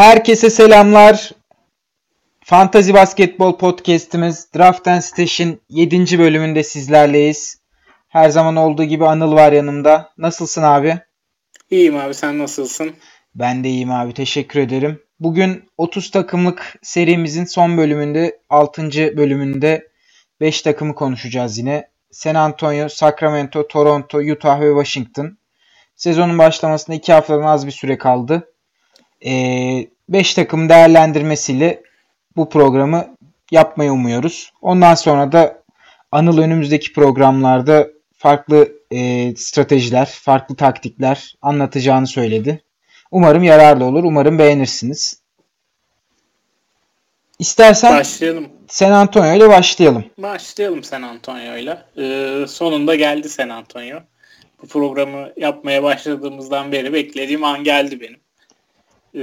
Herkese selamlar. Fantasy Basketbol Podcast'imiz Draft and Station 7. bölümünde sizlerleyiz. Her zaman olduğu gibi Anıl var yanımda. Nasılsın abi? İyiyim abi sen nasılsın? Ben de iyiyim abi teşekkür ederim. Bugün 30 takımlık serimizin son bölümünde 6. bölümünde 5 takımı konuşacağız yine. San Antonio, Sacramento, Toronto, Utah ve Washington. Sezonun başlamasına 2 haftadan az bir süre kaldı. 5 ee, takım değerlendirmesiyle bu programı yapmayı umuyoruz. Ondan sonra da Anıl önümüzdeki programlarda farklı e, stratejiler, farklı taktikler anlatacağını söyledi. Umarım yararlı olur. Umarım beğenirsiniz. İstersen başlayalım. San Antonio ile başlayalım. Başlayalım San Antonio ile. Ee, sonunda geldi San Antonio. Bu programı yapmaya başladığımızdan beri beklediğim an geldi benim. Ee,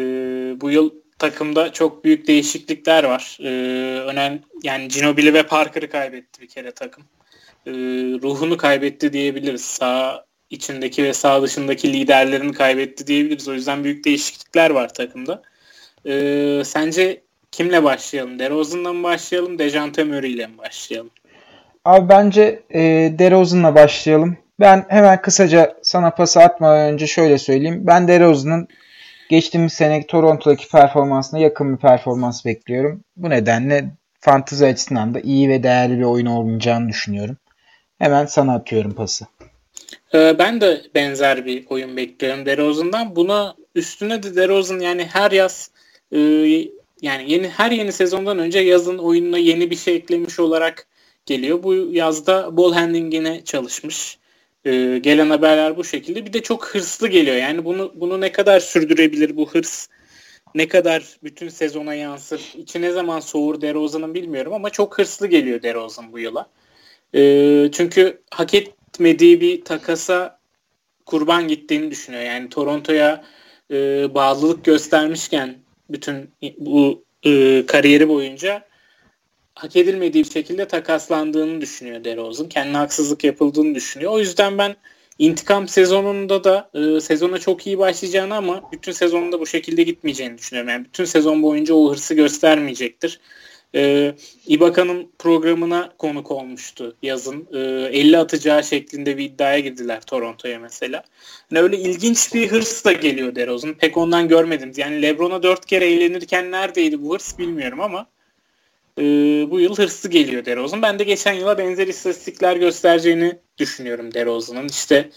bu yıl takımda çok büyük değişiklikler var. Ee, önemli yani Ginobili ve Parker'ı kaybetti bir kere takım. Ee, ruhunu kaybetti diyebiliriz. Sağ içindeki ve sağ dışındaki liderlerini kaybetti diyebiliriz. O yüzden büyük değişiklikler var takımda. Ee, sence kimle başlayalım? DeRozan'la mı başlayalım? Dejante Murray ile mi başlayalım? Abi bence e, DeRozan'la başlayalım. Ben hemen kısaca sana pası atmadan önce şöyle söyleyeyim. Ben DeRozan'ın geçtiğimiz sene Toronto'daki performansına yakın bir performans bekliyorum. Bu nedenle fantezi açısından da iyi ve değerli bir oyun olmayacağını düşünüyorum. Hemen sana atıyorum pası. Ee, ben de benzer bir oyun bekliyorum DeRozan'dan. Buna üstüne de DeRozan yani her yaz e, yani yeni her yeni sezondan önce yazın oyununa yeni bir şey eklemiş olarak geliyor. Bu yazda ball handling'ine çalışmış. Ee, gelen haberler bu şekilde. Bir de çok hırslı geliyor. Yani bunu bunu ne kadar sürdürebilir bu hırs? Ne kadar bütün sezona yansır? İçi ne zaman soğur DeRozan'ın bilmiyorum ama çok hırslı geliyor DeRozan bu yıla. Ee, çünkü hak etmediği bir takasa kurban gittiğini düşünüyor. Yani Toronto'ya e, bağlılık göstermişken bütün bu e, kariyeri boyunca hak edilmediği bir şekilde takaslandığını düşünüyor DeRozan. Kendine haksızlık yapıldığını düşünüyor. O yüzden ben intikam sezonunda da e, sezona çok iyi başlayacağını ama bütün sezonunda bu şekilde gitmeyeceğini düşünüyorum. Yani bütün sezon boyunca o hırsı göstermeyecektir. E, Ibaka'nın programına konuk olmuştu yazın. E, 50 atacağı şeklinde bir iddiaya girdiler Toronto'ya mesela. Yani öyle ilginç bir hırs da geliyor DeRozan. Pek ondan görmedim. Yani LeBron'a dört kere eğlenirken neredeydi bu hırs bilmiyorum ama e, bu yıl hırslı geliyor DeRozan. Ben de geçen yıla benzer istatistikler göstereceğini düşünüyorum DeRozan'ın. İşte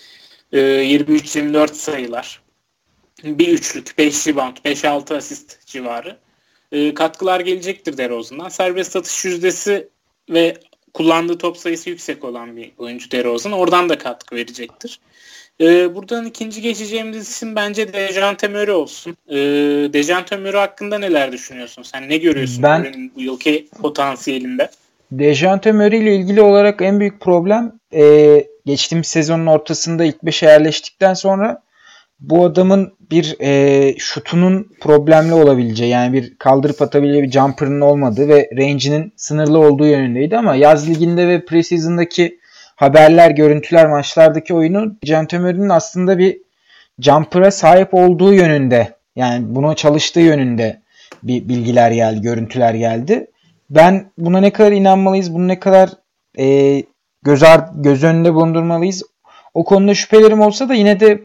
e, 23-24 sayılar, bir üçlük, 5 rebound, 5-6 asist civarı e, katkılar gelecektir DeRozan'dan. Serbest atış yüzdesi ve kullandığı top sayısı yüksek olan bir oyuncu DeRozan. Oradan da katkı verecektir. Ee, buradan ikinci geçeceğimiz isim bence Dejante Murray olsun. Ee, Dejante Murray hakkında neler düşünüyorsun? Sen ne görüyorsun ben, bu yılki potansiyelinde? Dejante Murray ile ilgili olarak en büyük problem e, geçtiğimiz sezonun ortasında ilk beşe yerleştikten sonra bu adamın bir e, şutunun problemli olabileceği yani bir kaldırıp atabileceği bir jumper'ın olmadığı ve range'inin sınırlı olduğu yönündeydi ama yaz liginde ve preseason'daki haberler, görüntüler, maçlardaki oyunu Cantömer'in aslında bir jumper'a sahip olduğu yönünde yani buna çalıştığı yönünde bir bilgiler geldi, görüntüler geldi. Ben buna ne kadar inanmalıyız, bunu ne kadar e, göz, göz önünde bulundurmalıyız o konuda şüphelerim olsa da yine de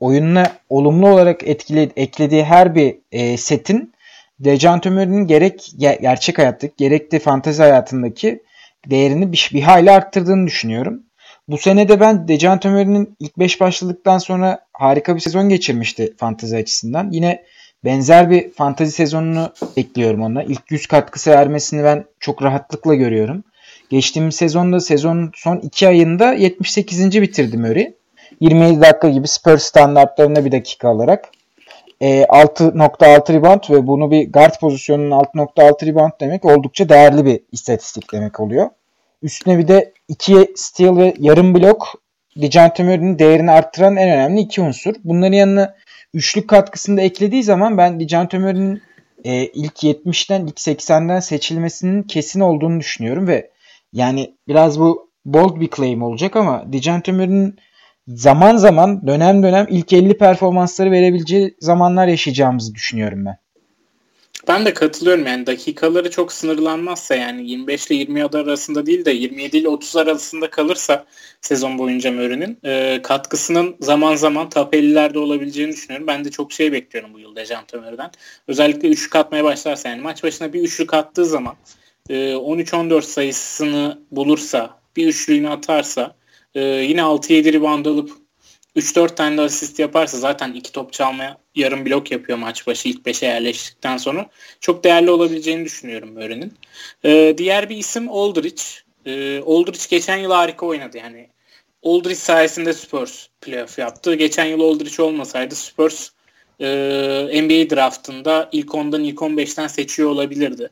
oyununa olumlu olarak etkili, eklediği her bir e, setin Dejan Murray'nin gerek gerçek hayattaki gerek de fantezi hayatındaki değerini bir, bir hayli arttırdığını düşünüyorum. Bu sene de ben Dejan Murray'nin ilk 5 başladıktan sonra harika bir sezon geçirmişti fantezi açısından. Yine benzer bir fantezi sezonunu bekliyorum ona. İlk 100 katkısı vermesini ben çok rahatlıkla görüyorum. Geçtiğimiz sezonda sezonun son 2 ayında 78. bitirdi Murray. 27 dakika gibi Spurs standartlarında bir dakika alarak e, 6.6 rebound ve bunu bir guard pozisyonunun 6.6 rebound demek oldukça değerli bir istatistik demek oluyor. Üstüne bir de 2 steal ve yarım blok Murray'nin değerini arttıran en önemli iki unsur. Bunların yanına üçlük katkısını da eklediği zaman ben Murray'nin e, ilk 70'ten ilk 80'den seçilmesinin kesin olduğunu düşünüyorum ve yani biraz bu bold bir claim olacak ama Dejante Murray'nin zaman zaman dönem dönem ilk 50 performansları verebileceği zamanlar yaşayacağımızı düşünüyorum ben. Ben de katılıyorum yani dakikaları çok sınırlanmazsa yani 25 ile 20 arasında değil de 27 ile 30 arasında kalırsa sezon boyunca Murray'nin e, katkısının zaman zaman top 50'lerde olabileceğini düşünüyorum. Ben de çok şey bekliyorum bu yıl Dejante Murray'den. Özellikle üçlük atmaya başlarsa yani maç başına bir üçlük attığı zaman e, 13-14 sayısını bulursa bir üçlüğünü atarsa e, yine 6-7 rebound alıp 3-4 tane de asist yaparsa zaten iki top çalmaya yarım blok yapıyor maç başı ilk 5'e yerleştikten sonra. Çok değerli olabileceğini düşünüyorum Murray'nin. Ee, diğer bir isim Aldridge. Ee, Aldridge geçen yıl harika oynadı. Yani Aldridge sayesinde Spurs playoff yaptı. Geçen yıl Aldridge olmasaydı Spurs e, NBA draftında ilk 10'dan ilk 15'ten seçiyor olabilirdi.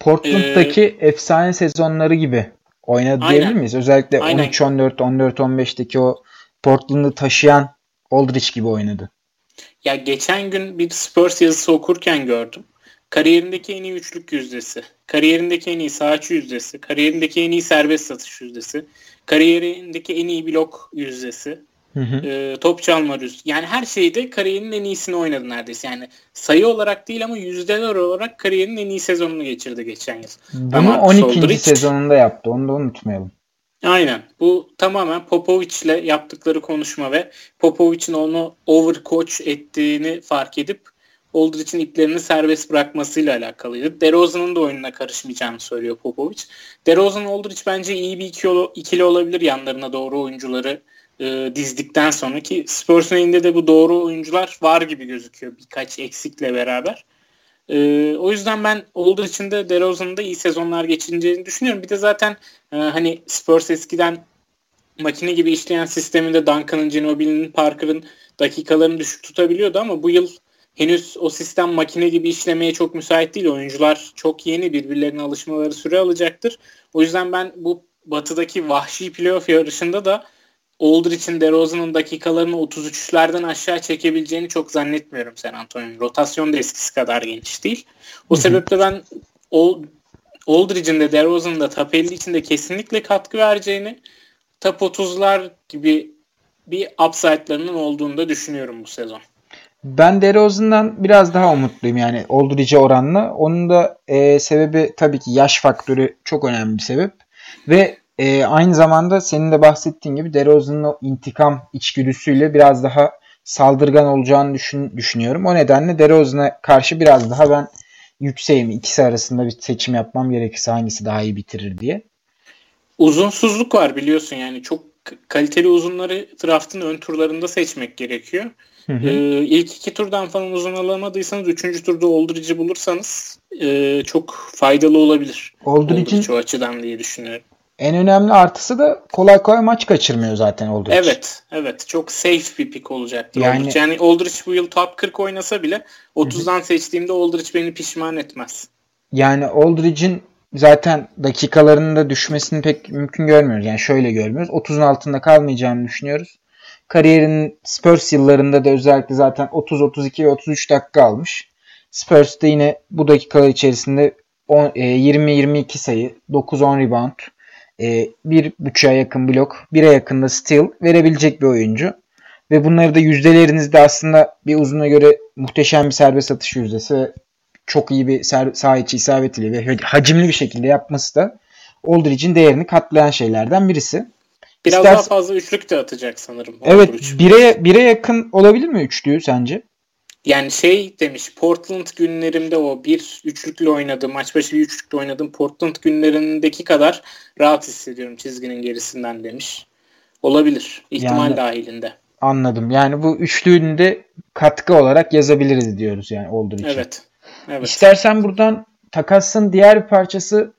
Portland'daki ee, efsane sezonları gibi oynadı aynen. diyebilir miyiz? Özellikle 13-14, 14-15'teki o Portland'ı taşıyan Aldridge gibi oynadı. Ya geçen gün bir Spurs yazısı okurken gördüm. Kariyerindeki en iyi üçlük yüzdesi, kariyerindeki en iyi sahaçı yüzdesi, kariyerindeki en iyi serbest satış yüzdesi, kariyerindeki en iyi blok yüzdesi, hı hı. E, top çalma yüzdesi. Yani her şeyde kariyerinin en iyisini oynadı neredeyse. Yani sayı olarak değil ama yüzdeler olarak kariyerinin en iyi sezonunu geçirdi geçen yıl. Bunu ama 12. Soldrich, sezonunda yaptı. Onu da unutmayalım. Aynen. Bu tamamen Popovic'le yaptıkları konuşma ve Popovic'in onu overcoach ettiğini fark edip Aldridge'in iplerini serbest bırakmasıyla alakalıydı. DeRozan'ın da oyununa karışmayacağını söylüyor Popovic. DeRozan Aldridge bence iyi bir ikili, ikili olabilir yanlarına doğru oyuncuları e, dizdikten sonra ki Spurs'un elinde de bu doğru oyuncular var gibi gözüküyor birkaç eksikle beraber. Ee, o yüzden ben olduğu için de DeRozan'ın da iyi sezonlar geçireceğini düşünüyorum. Bir de zaten e, hani Spurs eskiden makine gibi işleyen sisteminde Duncan'ın, Ginobili'nin, Parker'ın dakikalarını düşük tutabiliyordu ama bu yıl henüz o sistem makine gibi işlemeye çok müsait değil. Oyuncular çok yeni birbirlerine alışmaları süre alacaktır. O yüzden ben bu batıdaki vahşi playoff yarışında da Aldridge'in DeRozan'ın dakikalarını 33'lerden aşağı çekebileceğini çok zannetmiyorum San Antonio'nun. Rotasyon da eskisi kadar geniş değil. O sebeple ben Aldridge'in de DeRozan'ın da top 50 içinde kesinlikle katkı vereceğini top 30'lar gibi bir upside'larının olduğunu da düşünüyorum bu sezon. Ben DeRozan'dan biraz daha umutluyum yani Aldridge'e oranla. Onun da e, sebebi tabii ki yaş faktörü çok önemli bir sebep. Ve e, aynı zamanda senin de bahsettiğin gibi DeRozan'ın o intikam içgüdüsüyle biraz daha saldırgan olacağını düşün, düşünüyorum. O nedenle DeRozan'a karşı biraz daha ben yükseğim. İkisi arasında bir seçim yapmam gerekirse hangisi daha iyi bitirir diye. Uzunsuzluk var biliyorsun yani çok kaliteli uzunları draftın ön turlarında seçmek gerekiyor. Hı hı. Ee, ilk iki turdan falan uzun alamadıysanız üçüncü turda Aldridge'i bulursanız e, çok faydalı olabilir. Aldridge'in o açıdan diye düşünüyorum. En önemli artısı da kolay kolay maç kaçırmıyor zaten Aldridge. Evet, evet. Çok safe bir pick olacaktır yani, Aldridge. Yani Aldridge bu yıl top 40 oynasa bile 30'dan hı. seçtiğimde Aldridge beni pişman etmez. Yani Aldridge'in zaten dakikalarının da düşmesini pek mümkün görmüyoruz. Yani şöyle görmüyoruz. 30'un altında kalmayacağını düşünüyoruz. Kariyerinin Spurs yıllarında da özellikle zaten 30, 32 ve 33 dakika almış. Spurs de yine bu dakikalar içerisinde 20-22 e, sayı, 9-10 rebound, e, bir buçuğa yakın blok, bire yakın da steal verebilecek bir oyuncu. Ve bunları da yüzdelerinizde aslında bir uzuna göre muhteşem bir serbest atış yüzdesi çok iyi bir sağ içi isabetiyle ve hacimli bir şekilde yapması da Aldridge'in değerini katlayan şeylerden birisi. Biraz İstersen... daha fazla üçlük de atacak sanırım. Evet. Bire, bire yakın olabilir mi üçlüğü sence? Yani şey demiş Portland günlerimde o bir üçlükle oynadım maç başı bir üçlükle oynadım Portland günlerindeki kadar rahat hissediyorum çizginin gerisinden demiş. Olabilir. ihtimal yani, dahilinde. Anladım. Yani bu üçlüğünü de katkı olarak yazabiliriz diyoruz yani olduğu için. Evet. evet. İstersen buradan takasın diğer bir parçası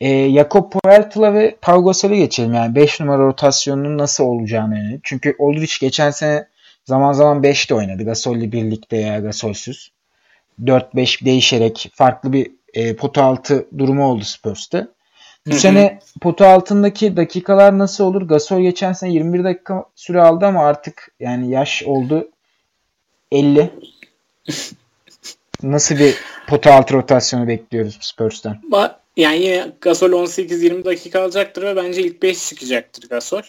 e, Jakob Poeltla ve Pau Gasol'u geçelim. Yani 5 numara rotasyonunun nasıl olacağını. Yani. Çünkü Aldridge geçen sene Zaman zaman 5 de oynadı. Gasol'le birlikte ya Gasol'süz. 4-5 değişerek farklı bir e, pota altı durumu oldu Spurs'ta. Bu Hı-hı. sene pota altındaki dakikalar nasıl olur? Gasol geçen sene 21 dakika süre aldı ama artık yani yaş oldu 50. nasıl bir pota altı rotasyonu bekliyoruz Spurs'tan? Yani yine Gasol 18-20 dakika alacaktır ve bence ilk 5 çıkacaktır Gasol.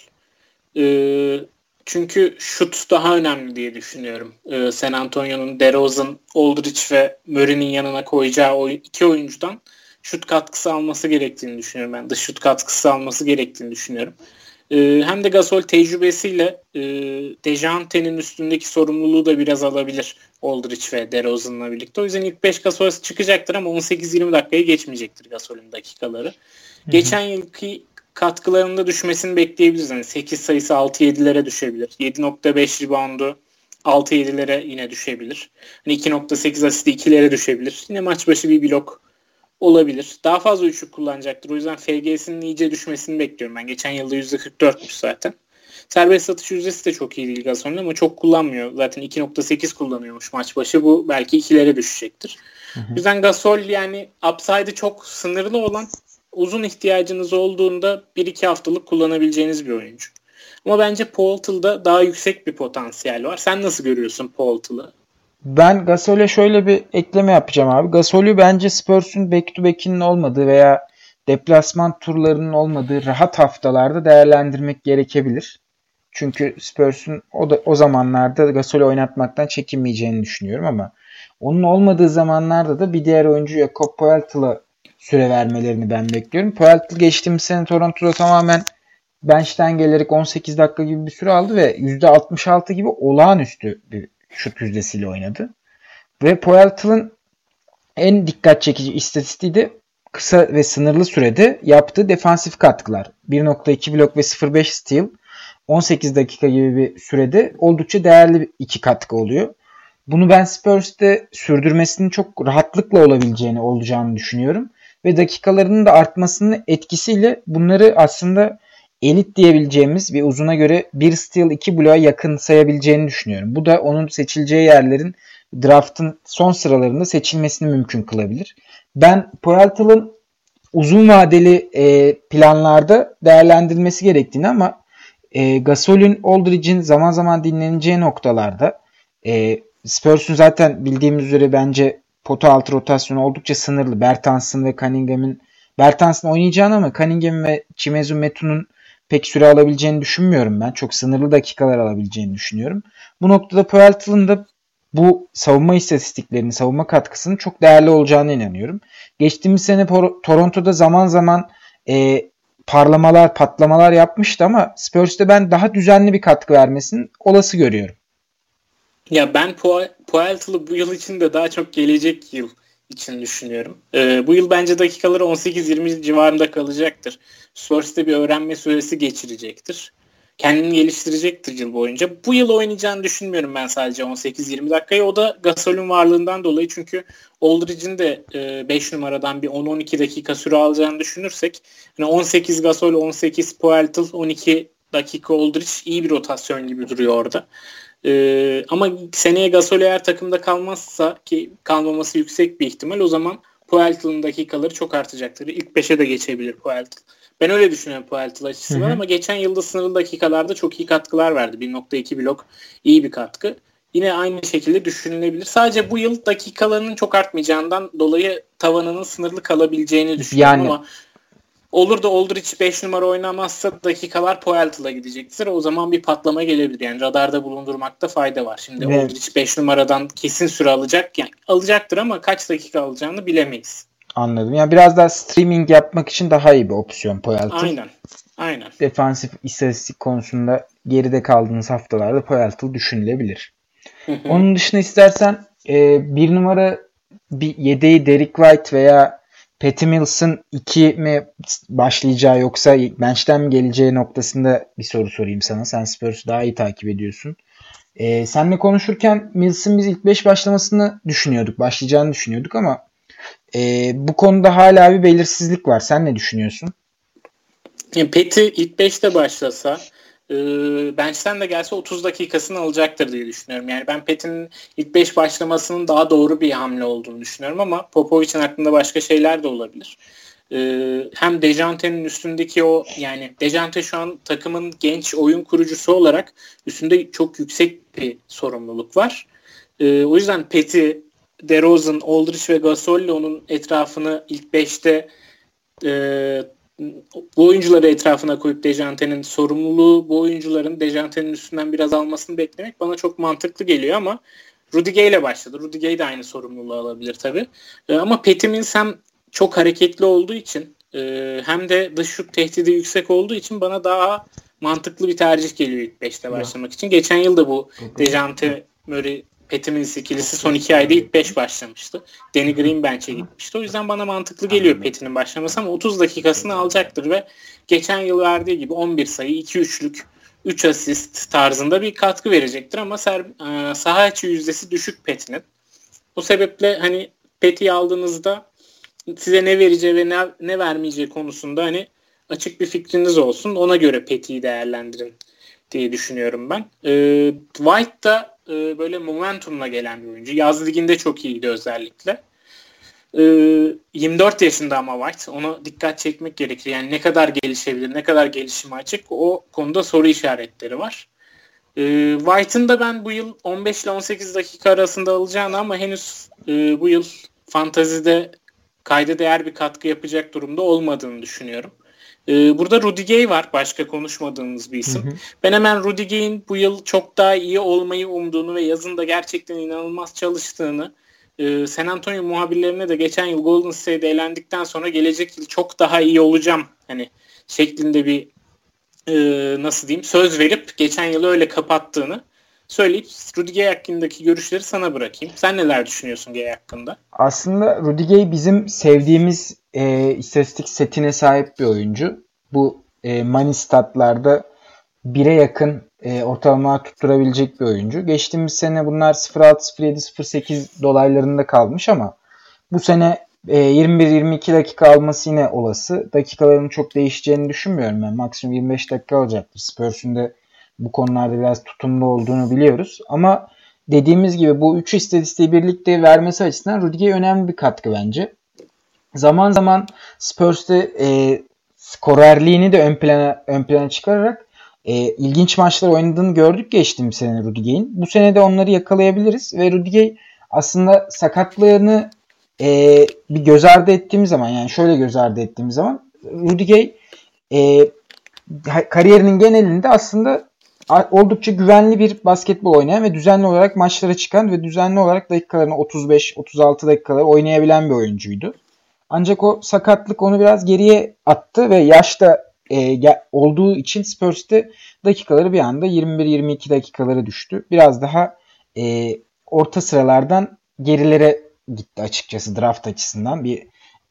Ee, çünkü şut daha önemli diye düşünüyorum. Ee, San Antonio'nun DeRozan, Aldridge ve Murray'nin yanına koyacağı o iki oyuncudan şut katkısı alması gerektiğini düşünüyorum. Ben dış şut katkısı alması gerektiğini düşünüyorum. Ee, hem de Gasol tecrübesiyle e, Dejante'nin üstündeki sorumluluğu da biraz alabilir Aldridge ve DeRozan'la birlikte. O yüzden ilk 5 Gasol çıkacaktır ama 18-20 dakikayı geçmeyecektir Gasol'ün dakikaları. Hı-hı. Geçen yılki katkılarında düşmesini bekleyebiliriz. Yani 8 sayısı 6-7'lere düşebilir. 7.5 reboundu 6-7'lere yine düşebilir. Hani 2.8 asisti 2'lere düşebilir. Yine maç başı bir blok olabilir. Daha fazla üçlük kullanacaktır. O yüzden FG'sinin iyice düşmesini bekliyorum ben. Geçen yılda %44'müş zaten. Serbest satış yüzdesi de çok iyi değil Gasol'ün ama çok kullanmıyor. Zaten 2.8 kullanıyormuş maç başı. Bu belki ikilere düşecektir. Hı hı. O yüzden Gasol yani upside'ı çok sınırlı olan uzun ihtiyacınız olduğunda 1-2 haftalık kullanabileceğiniz bir oyuncu. Ama bence Poeltl'da daha yüksek bir potansiyel var. Sen nasıl görüyorsun Poeltl'ı? Ben Gasol'e şöyle bir ekleme yapacağım abi. Gasol'ü bence Spurs'un back to back'inin olmadığı veya deplasman turlarının olmadığı rahat haftalarda değerlendirmek gerekebilir. Çünkü Spurs'un o, da, o zamanlarda Gasol'ü oynatmaktan çekinmeyeceğini düşünüyorum ama onun olmadığı zamanlarda da bir diğer oyuncu Jakob Poeltl'a süre vermelerini ben bekliyorum. Poeltl geçtiğimiz sene Toronto'da tamamen bench'ten gelerek 18 dakika gibi bir süre aldı ve %66 gibi olağanüstü bir şut yüzdesiyle oynadı. Ve Poeltl'ın en dikkat çekici istatistiği de kısa ve sınırlı sürede yaptığı defansif katkılar. 1.2 blok ve 0.5 steal 18 dakika gibi bir sürede oldukça değerli iki katkı oluyor. Bunu ben Spurs'te sürdürmesinin çok rahatlıkla olabileceğini olacağını düşünüyorum ve dakikalarının da artmasının etkisiyle bunları aslında elit diyebileceğimiz bir uzuna göre bir steal iki bloğa yakın sayabileceğini düşünüyorum. Bu da onun seçileceği yerlerin draftın son sıralarında seçilmesini mümkün kılabilir. Ben Poeltl'ın uzun vadeli e, planlarda değerlendirilmesi gerektiğini ama e, Gasol'ün Aldridge'in zaman zaman dinleneceği noktalarda e, Spurs'un zaten bildiğimiz üzere bence pota altı rotasyonu oldukça sınırlı. Bertans'ın ve Cunningham'in Bertans'ın oynayacağını ama Cunningham ve Chimezu Metu'nun pek süre alabileceğini düşünmüyorum ben. Çok sınırlı dakikalar alabileceğini düşünüyorum. Bu noktada Poeltl'ın da bu savunma istatistiklerinin, savunma katkısının çok değerli olacağını inanıyorum. Geçtiğimiz sene Toronto'da zaman zaman e, parlamalar, patlamalar yapmıştı ama Spurs'te ben daha düzenli bir katkı vermesini olası görüyorum. Ya ben Poeltl'ı bu yıl için de daha çok gelecek yıl için düşünüyorum. Ee, bu yıl bence dakikaları 18-20 civarında kalacaktır. Spurs'te bir öğrenme süresi geçirecektir. Kendini geliştirecektir yıl boyunca. Bu yıl oynayacağını düşünmüyorum ben sadece 18-20 dakikayı. O da Gasol'ün varlığından dolayı çünkü Aldridge'in de 5 e, numaradan bir 10-12 dakika süre alacağını düşünürsek yani 18 Gasol, 18 Poeltl, 12 dakika Aldridge iyi bir rotasyon gibi duruyor orada. Ee, ama seneye Gasol eğer takımda kalmazsa ki kalmaması yüksek bir ihtimal o zaman Poeltl'ın dakikaları çok artacaktır. İlk 5'e de geçebilir Poeltl. Ben öyle düşünüyorum Poeltl açısından ama geçen yılda sınırlı dakikalarda çok iyi katkılar verdi. 1.2 blok iyi bir katkı. Yine aynı şekilde düşünülebilir. Sadece bu yıl dakikalarının çok artmayacağından dolayı tavanının sınırlı kalabileceğini düşünüyorum yani, ama Olur da Aldridge 5 numara oynamazsa dakikalar Poeltl'a gidecektir. O zaman bir patlama gelebilir. Yani radarda bulundurmakta fayda var. Şimdi evet. Aldridge 5 numaradan kesin süre alacak. Yani alacaktır ama kaç dakika alacağını bilemeyiz. Anladım. Yani biraz daha streaming yapmak için daha iyi bir opsiyon Poeltl. Aynen. Aynen. Defansif istatistik konusunda geride kaldığınız haftalarda Poeltl düşünülebilir. Onun dışında istersen e, bir numara bir yedeği Derek White veya Patty Mills'ın 2 mi başlayacağı yoksa bench'ten mi geleceği noktasında bir soru sorayım sana. Sen Spurs'u daha iyi takip ediyorsun. Ee, senle konuşurken Mills'ın biz ilk 5 başlamasını düşünüyorduk. Başlayacağını düşünüyorduk ama e, bu konuda hala bir belirsizlik var. Sen ne düşünüyorsun? Petty ilk 5'te başlasa e, bench'ten de gelse 30 dakikasını alacaktır diye düşünüyorum. Yani ben Pet'in ilk 5 başlamasının daha doğru bir hamle olduğunu düşünüyorum ama Popovic'in aklında başka şeyler de olabilir. E, hem Dejante'nin üstündeki o yani Dejante şu an takımın genç oyun kurucusu olarak üstünde çok yüksek bir sorumluluk var. E, o yüzden Pet'i DeRozan, Aldridge ve Gasol onun etrafını ilk 5'te e, bu oyuncuları etrafına koyup Dejante'nin sorumluluğu bu oyuncuların Dejante'nin üstünden biraz almasını beklemek bana çok mantıklı geliyor ama Rudy Gay ile başladı. Rudy Gay de aynı sorumluluğu alabilir tabii. E, ama Petimiz hem çok hareketli olduğu için e, hem de dış şut tehdidi yüksek olduğu için bana daha mantıklı bir tercih geliyor ilk 5'te başlamak için. Geçen yıl da bu Dejante Murray Petimiz ikilisi son iki ayda ilk 5 başlamıştı. Danny Green bench'e gitmişti. O yüzden bana mantıklı geliyor Pet'inin başlaması ama 30 dakikasını alacaktır ve geçen yıl verdiği gibi 11 sayı, 2 üçlük, 3 asist tarzında bir katkı verecektir ama ser, e, saha içi yüzdesi düşük Pet'inin. Bu sebeple hani Pet'i aldığınızda size ne vereceği ve ne, ne vermeyeceği konusunda hani açık bir fikriniz olsun. Ona göre Pet'i değerlendirin diye düşünüyorum ben. E, White da e, böyle momentumla gelen bir oyuncu. Yaz liginde çok iyiydi özellikle. E, 24 yaşında ama White. Ona dikkat çekmek gerekir. Yani ne kadar gelişebilir, ne kadar gelişime açık o konuda soru işaretleri var. E, White'ın da ben bu yıl 15 ile 18 dakika arasında alacağını ama henüz e, bu yıl fantazide kayda değer bir katkı yapacak durumda olmadığını düşünüyorum. Ee, burada Rudy Gay var. Başka konuşmadığımız bir isim. Hı hı. Ben hemen Rudy Gay'in bu yıl çok daha iyi olmayı umduğunu ve yazın da gerçekten inanılmaz çalıştığını e, San Antonio muhabirlerine de geçen yıl Golden State'de elendikten sonra gelecek yıl çok daha iyi olacağım hani şeklinde bir e, nasıl diyeyim söz verip geçen yıl öyle kapattığını söyleyip Rudy Gay hakkındaki görüşleri sana bırakayım. Sen neler düşünüyorsun Gay hakkında? Aslında Rudy Gay bizim sevdiğimiz e, istatistik setine sahip bir oyuncu. Bu e, money statlarda 1'e yakın e, ortalama tutturabilecek bir oyuncu. Geçtiğimiz sene bunlar 0.6, 0.7, 0.8 dolaylarında kalmış ama bu sene e, 21-22 dakika alması yine olası. Dakikaların çok değişeceğini düşünmüyorum ben. Maksimum 25 dakika alacaktır. Spurs'un da bu konularda biraz tutumlu olduğunu biliyoruz. Ama dediğimiz gibi bu üç istatistiği birlikte vermesi açısından Rudiger önemli bir katkı bence. Zaman zaman Spurs'te e, skorerliğini de ön plana ön plana çıkararak e, ilginç maçlar oynadığını gördük geçtiğimiz sene Rudiger'in. Bu sene de onları yakalayabiliriz ve Rudiger aslında sakatlığını e, bir göz ardı ettiğimiz zaman yani şöyle göz ardı ettiğimiz zaman Rudiger e, kariyerinin genelinde aslında oldukça güvenli bir basketbol oynayan ve düzenli olarak maçlara çıkan ve düzenli olarak dakikalarını 35-36 dakikalar oynayabilen bir oyuncuydu. Ancak o sakatlık onu biraz geriye attı ve yaşta e, olduğu için Spurs'te dakikaları bir anda 21-22 dakikalara düştü. Biraz daha e, orta sıralardan gerilere gitti açıkçası draft açısından bir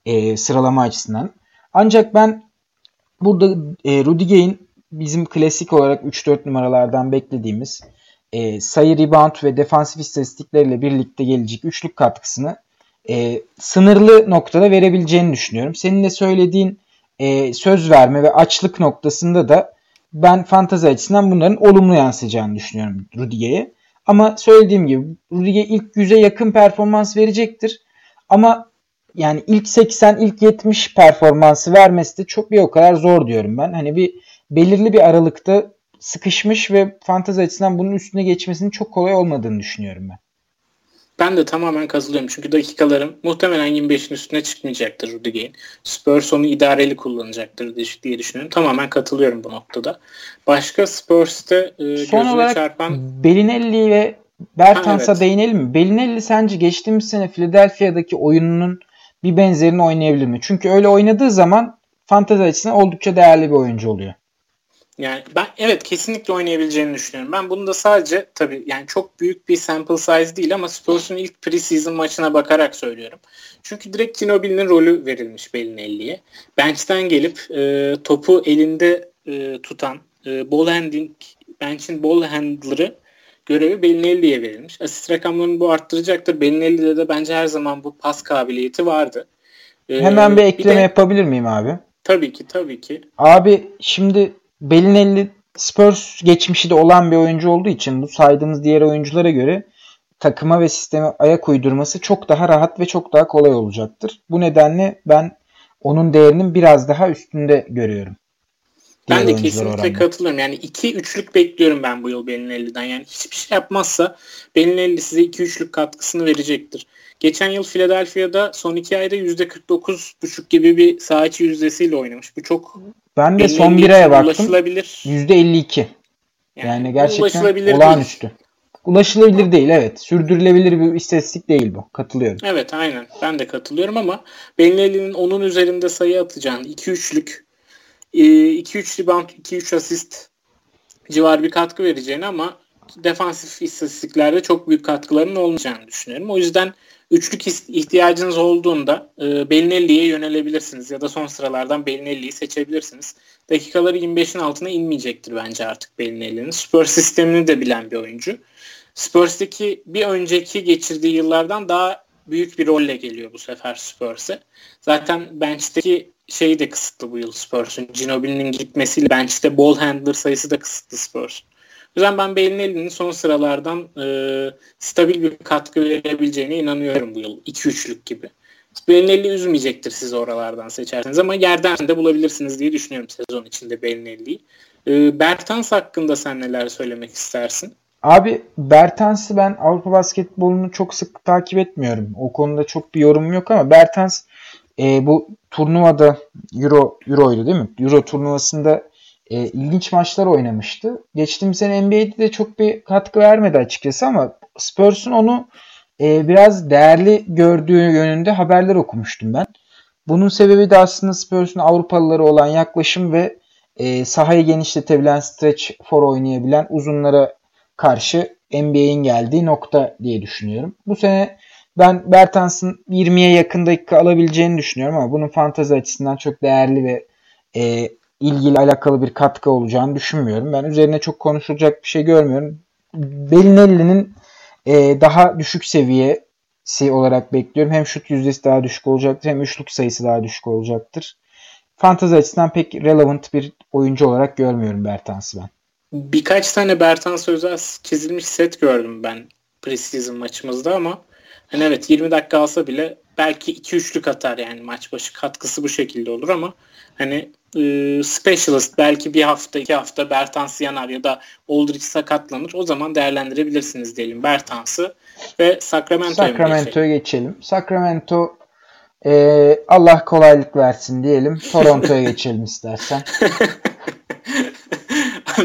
e, sıralama açısından. Ancak ben burada e, Rudy Gay'in bizim klasik olarak 3-4 numaralardan beklediğimiz e, sayı, rebound ve defansif istatistikleriyle birlikte gelecek üçlük katkısını e, sınırlı noktada verebileceğini düşünüyorum. Senin de söylediğin e, söz verme ve açlık noktasında da ben fantazi açısından bunların olumlu yansıyacağını düşünüyorum Rudiger'e. Ama söylediğim gibi Rudiger ilk 100'e yakın performans verecektir. Ama yani ilk 80, ilk 70 performansı vermesi de çok bir o kadar zor diyorum ben. Hani bir belirli bir aralıkta sıkışmış ve fantezi açısından bunun üstüne geçmesinin çok kolay olmadığını düşünüyorum ben. Ben de tamamen katılıyorum. Çünkü dakikalarım muhtemelen 25'in üstüne çıkmayacaktır Rudiger'in. Spurs onu idareli kullanacaktır diye düşünüyorum. Tamamen katılıyorum bu noktada. Başka Spurs'te e, olarak çarpan... Belinelli ve Bertans'a evet. değinelim mi? Belinelli sence geçtiğimiz sene Philadelphia'daki oyununun bir benzerini oynayabilir mi? Çünkü öyle oynadığı zaman fantezi açısından oldukça değerli bir oyuncu oluyor. Yani ben evet kesinlikle oynayabileceğini düşünüyorum. Ben bunu da sadece tabii yani çok büyük bir sample size değil ama Spurs'un ilk preseason maçına bakarak söylüyorum. Çünkü direkt Ginobili'nin rolü verilmiş Bellinelli'ye. Bench'ten gelip e, topu elinde e, tutan e, ball handling bench'in ball handler'ı görevi Bellinelli'ye verilmiş. Asist rakamlarını bu arttıracaktır. Bellinelli'de de bence her zaman bu pas kabiliyeti vardı. Ee, Hemen bir ekleme bir de, yapabilir miyim abi? Tabii ki tabii ki. Abi şimdi Belinelli Spurs geçmişi de olan bir oyuncu olduğu için bu saydığımız diğer oyunculara göre takıma ve sisteme ayak uydurması çok daha rahat ve çok daha kolay olacaktır. Bu nedenle ben onun değerinin biraz daha üstünde görüyorum. Ben de kesinlikle oranla. katılıyorum. Yani 2-3'lük bekliyorum ben bu yıl Belinelli'den. Yani hiçbir şey yapmazsa Belinelli size 2-3'lük katkısını verecektir. Geçen yıl Philadelphia'da son iki ayda %49,5 gibi bir saha içi yüzdesiyle oynamış. Bu çok ben de son bir aya baktım. %52. Yani, yani gerçekten olağanüstü. Değil. Ulaşılabilir değil evet. Sürdürülebilir bir istatistik değil bu. Katılıyorum. Evet aynen. Ben de katılıyorum ama Benleli'nin onun üzerinde sayı atacağını 2-3'lük 2-3 rebound 2-3 asist civar bir katkı vereceğini ama defansif istatistiklerde çok büyük katkılarının olmayacağını düşünüyorum. O yüzden üçlük ihtiyacınız olduğunda e, Belinelli'ye yönelebilirsiniz ya da son sıralardan Belinelli'yi seçebilirsiniz. Dakikaları 25'in altına inmeyecektir bence artık Belinelli'nin. Spurs sistemini de bilen bir oyuncu. Spurs'taki bir önceki geçirdiği yıllardan daha büyük bir rolle geliyor bu sefer Spurs'e. Zaten bench'teki şey de kısıtlı bu yıl Spurs'un. Ginobili'nin gitmesiyle bench'te ball handler sayısı da kısıtlı Spurs. O yüzden ben Bellinelli'nin son sıralardan e, stabil bir katkı verebileceğine inanıyorum bu yıl. 2-3'lük gibi. Bellinelli üzmeyecektir sizi oralardan seçerseniz ama yerden de bulabilirsiniz diye düşünüyorum sezon içinde Bellinelli'yi. E, Bertans hakkında sen neler söylemek istersin? Abi Bertans'ı ben Avrupa basketbolunu çok sık takip etmiyorum. O konuda çok bir yorum yok ama Bertans e, bu turnuvada Euro Euro'ydu değil mi? Euro turnuvasında e, ilginç maçlar oynamıştı. Geçtiğimiz sene NBA'de de çok bir katkı vermedi açıkçası ama Spurs'un onu e, biraz değerli gördüğü yönünde haberler okumuştum ben. Bunun sebebi de aslında Spurs'un Avrupalıları olan yaklaşım ve e, sahayı genişletebilen, stretch for oynayabilen uzunlara karşı NBA'in geldiği nokta diye düşünüyorum. Bu sene ben Bertans'ın 20'ye yakın dakika alabileceğini düşünüyorum ama bunun fantazi açısından çok değerli ve e, ilgili alakalı bir katkı olacağını düşünmüyorum. Ben üzerine çok konuşulacak bir şey görmüyorum. Bellinelli'nin e, daha düşük seviyesi olarak bekliyorum. Hem şut yüzdesi daha düşük olacaktır hem üçlük sayısı daha düşük olacaktır. Fantazi açısından pek relevant bir oyuncu olarak görmüyorum Bertans'ı ben. Birkaç tane Bertans özel çizilmiş set gördüm ben preseason maçımızda ama hani evet 20 dakika alsa bile belki 2-3'lük atar yani maç başı katkısı bu şekilde olur ama hani e, specialist belki bir hafta iki hafta Bertans yanar ya da Aldridge sakatlanır o zaman değerlendirebilirsiniz diyelim Bertans'ı ve Sacramento'ya Sacramento'ya geçelim. Sacramento e, Allah kolaylık versin diyelim. Toronto'ya geçelim istersen.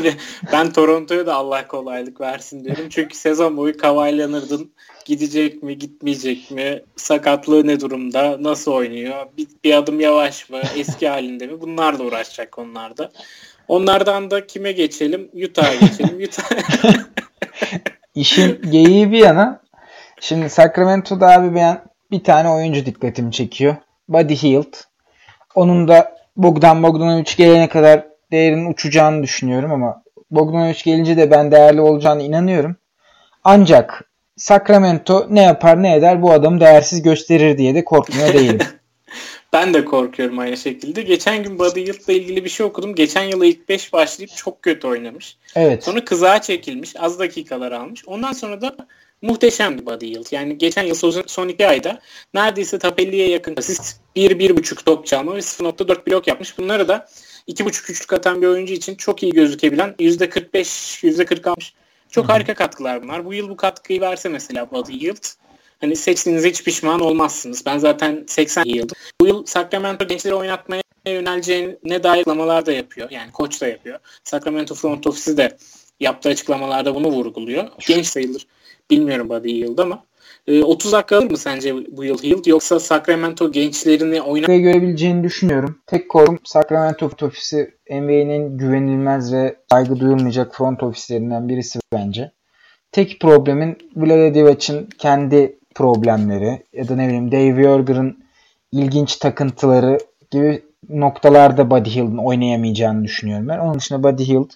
Hani ben Toronto'ya da Allah kolaylık versin diyorum. Çünkü sezon boyu Kawhi Leonard'ın gidecek mi gitmeyecek mi sakatlığı ne durumda nasıl oynuyor bir, bir adım yavaş mı eski halinde mi bunlar uğraşacak onlarda. Onlardan da kime geçelim? Utah'a geçelim. Utah. İşin geyiği bir yana şimdi Sacramento'da abi ben bir tane oyuncu dikkatimi çekiyor. Buddy Hield. Onun da Bogdan Bogdanovic gelene kadar değerinin uçacağını düşünüyorum ama Bogdanovic gelince de ben değerli olacağını inanıyorum. Ancak Sacramento ne yapar ne eder bu adamı değersiz gösterir diye de korkmuyor değilim. ben de korkuyorum aynı şekilde. Geçen gün Buddy Hield'la ilgili bir şey okudum. Geçen yıl ilk 5 başlayıp çok kötü oynamış. Evet. Sonra kızağa çekilmiş. Az dakikalar almış. Ondan sonra da muhteşem bir Buddy Hield. Yani geçen yıl son 2 ayda neredeyse 50'ye yakın asist 1-1.5 top çalma ve 0.4 blok yapmış. Bunları da 2.5 üçlük atan bir oyuncu için çok iyi gözükebilen %45, %40 almış. Çok Hı-hı. harika katkılar bunlar. Bu yıl bu katkıyı verse mesela Buddy Yield hani seçtiğinize hiç pişman olmazsınız. Ben zaten 80 yıldım. Bu yıl Sacramento gençleri oynatmaya yöneleceğine dair açıklamalar da yapıyor. Yani koç da yapıyor. Sacramento front ofisi de yaptığı açıklamalarda bunu vurguluyor. Genç sayılır. Bilmiyorum Buddy Yield ama 30 ee, dakika alır mı sence bu yıl Hield yoksa Sacramento gençlerini oynar görebileceğini düşünüyorum. Tek korum Sacramento front ofisi NBA'nin güvenilmez ve saygı duyulmayacak front ofislerinden birisi bence. Tek problemin Vlade Divac'ın kendi problemleri ya da ne bileyim Dave Yorger'ın ilginç takıntıları gibi noktalarda Buddy Hield'ın oynayamayacağını düşünüyorum ben. Onun dışında Buddy Hield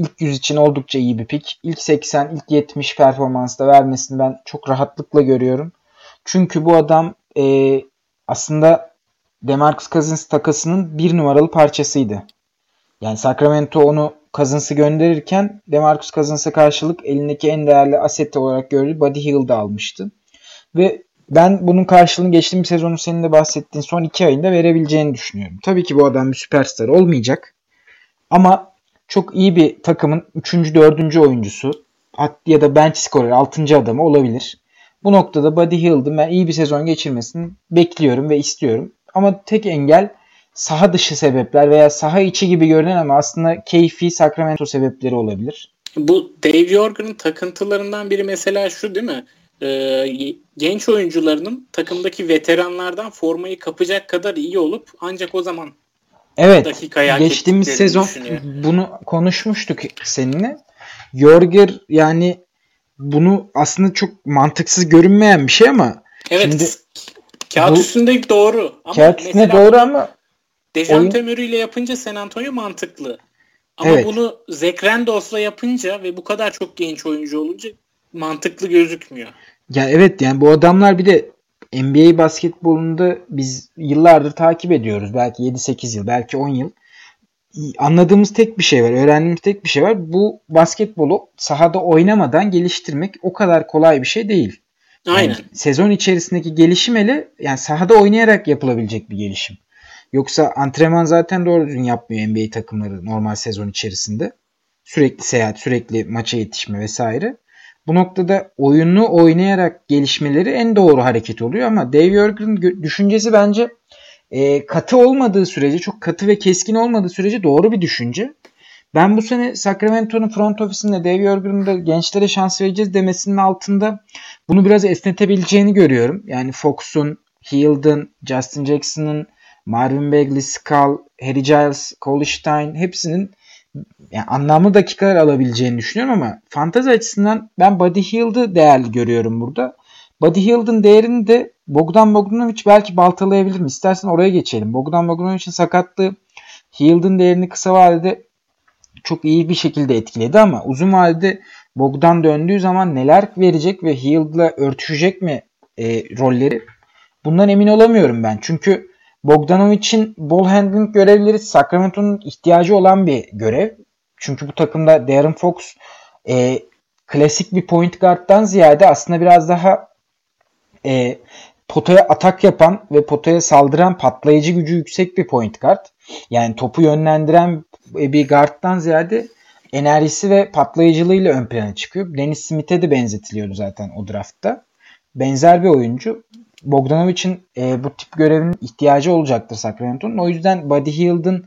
ilk 100 için oldukça iyi bir pik. İlk 80, ilk 70 performansta vermesini ben çok rahatlıkla görüyorum. Çünkü bu adam e, aslında Demarcus Cousins takasının bir numaralı parçasıydı. Yani Sacramento onu Cousins'ı gönderirken Demarcus Cousins'a karşılık elindeki en değerli aseti olarak gördüğü Buddy Hield'ı almıştı. Ve ben bunun karşılığını geçtiğim sezonu senin de bahsettiğin son iki ayında verebileceğini düşünüyorum. Tabii ki bu adam bir süperstar olmayacak. Ama çok iyi bir takımın 3. 4. oyuncusu ya da bench scorer 6. adamı olabilir. Bu noktada Buddy Hield'ın ben iyi bir sezon geçirmesini bekliyorum ve istiyorum. Ama tek engel saha dışı sebepler veya saha içi gibi görünen ama aslında keyfi Sacramento sebepleri olabilir. Bu Dave Jorgen'ın takıntılarından biri mesela şu değil mi? Ee, genç oyuncularının takımdaki veteranlardan formayı kapacak kadar iyi olup ancak o zaman Evet. Geçtiğimiz sezon bunu konuşmuştuk seninle. Jorger yani bunu aslında çok mantıksız görünmeyen bir şey ama Evet. Şimdi kağıt bu, üstünde doğru. Ama kağıt üstünde doğru ama Dejante oyun... ile yapınca San Antonio mantıklı. Ama evet. bunu Zach Randolph'la yapınca ve bu kadar çok genç oyuncu olunca mantıklı gözükmüyor. Ya evet yani bu adamlar bir de NBA basketbolunda biz yıllardır takip ediyoruz. Belki 7-8 yıl, belki 10 yıl. Anladığımız tek bir şey var, öğrendiğimiz tek bir şey var. Bu basketbolu sahada oynamadan geliştirmek o kadar kolay bir şey değil. Aynen. Yani sezon içerisindeki gelişim ele yani sahada oynayarak yapılabilecek bir gelişim. Yoksa antrenman zaten doğru düzgün yapmıyor NBA takımları normal sezon içerisinde. Sürekli seyahat, sürekli maça yetişme vesaire. Bu noktada oyunu oynayarak gelişmeleri en doğru hareket oluyor ama Dave Jorgen'ın düşüncesi bence e, katı olmadığı sürece, çok katı ve keskin olmadığı sürece doğru bir düşünce. Ben bu sene Sacramento'nun front ofisinde Dave Jorgen'ın da gençlere şans vereceğiz demesinin altında bunu biraz esnetebileceğini görüyorum. Yani Fox'un, Hield'ın, Justin Jackson'ın, Marvin Bagley, Skull, Harry Giles, Cole hepsinin yani anlamlı dakikalar alabileceğini düşünüyorum ama fantazi açısından ben Buddy Hield'ı değerli görüyorum burada. Buddy Hield'ın değerini de Bogdan Bogdanovic belki baltalayabilir mi? İstersen oraya geçelim. Bogdan Bogdanovic'in sakatlığı Hield'ın değerini kısa vadede çok iyi bir şekilde etkiledi ama uzun vadede Bogdan döndüğü zaman neler verecek ve Hield'la örtüşecek mi e, rolleri? Bundan emin olamıyorum ben. Çünkü Bogdanovic'in ball handling görevleri Sacramento'nun ihtiyacı olan bir görev. Çünkü bu takımda Darren Fox e, klasik bir point guard'dan ziyade aslında biraz daha e, potaya atak yapan ve potaya saldıran patlayıcı gücü yüksek bir point guard. Yani topu yönlendiren bir guard'dan ziyade enerjisi ve patlayıcılığıyla ön plana çıkıyor. Dennis Smith'e de benzetiliyordu zaten o draftta. Benzer bir oyuncu. Bogdanovic'in e, bu tip görevin ihtiyacı olacaktır Sacramento'nun. O yüzden Buddy Hield'ın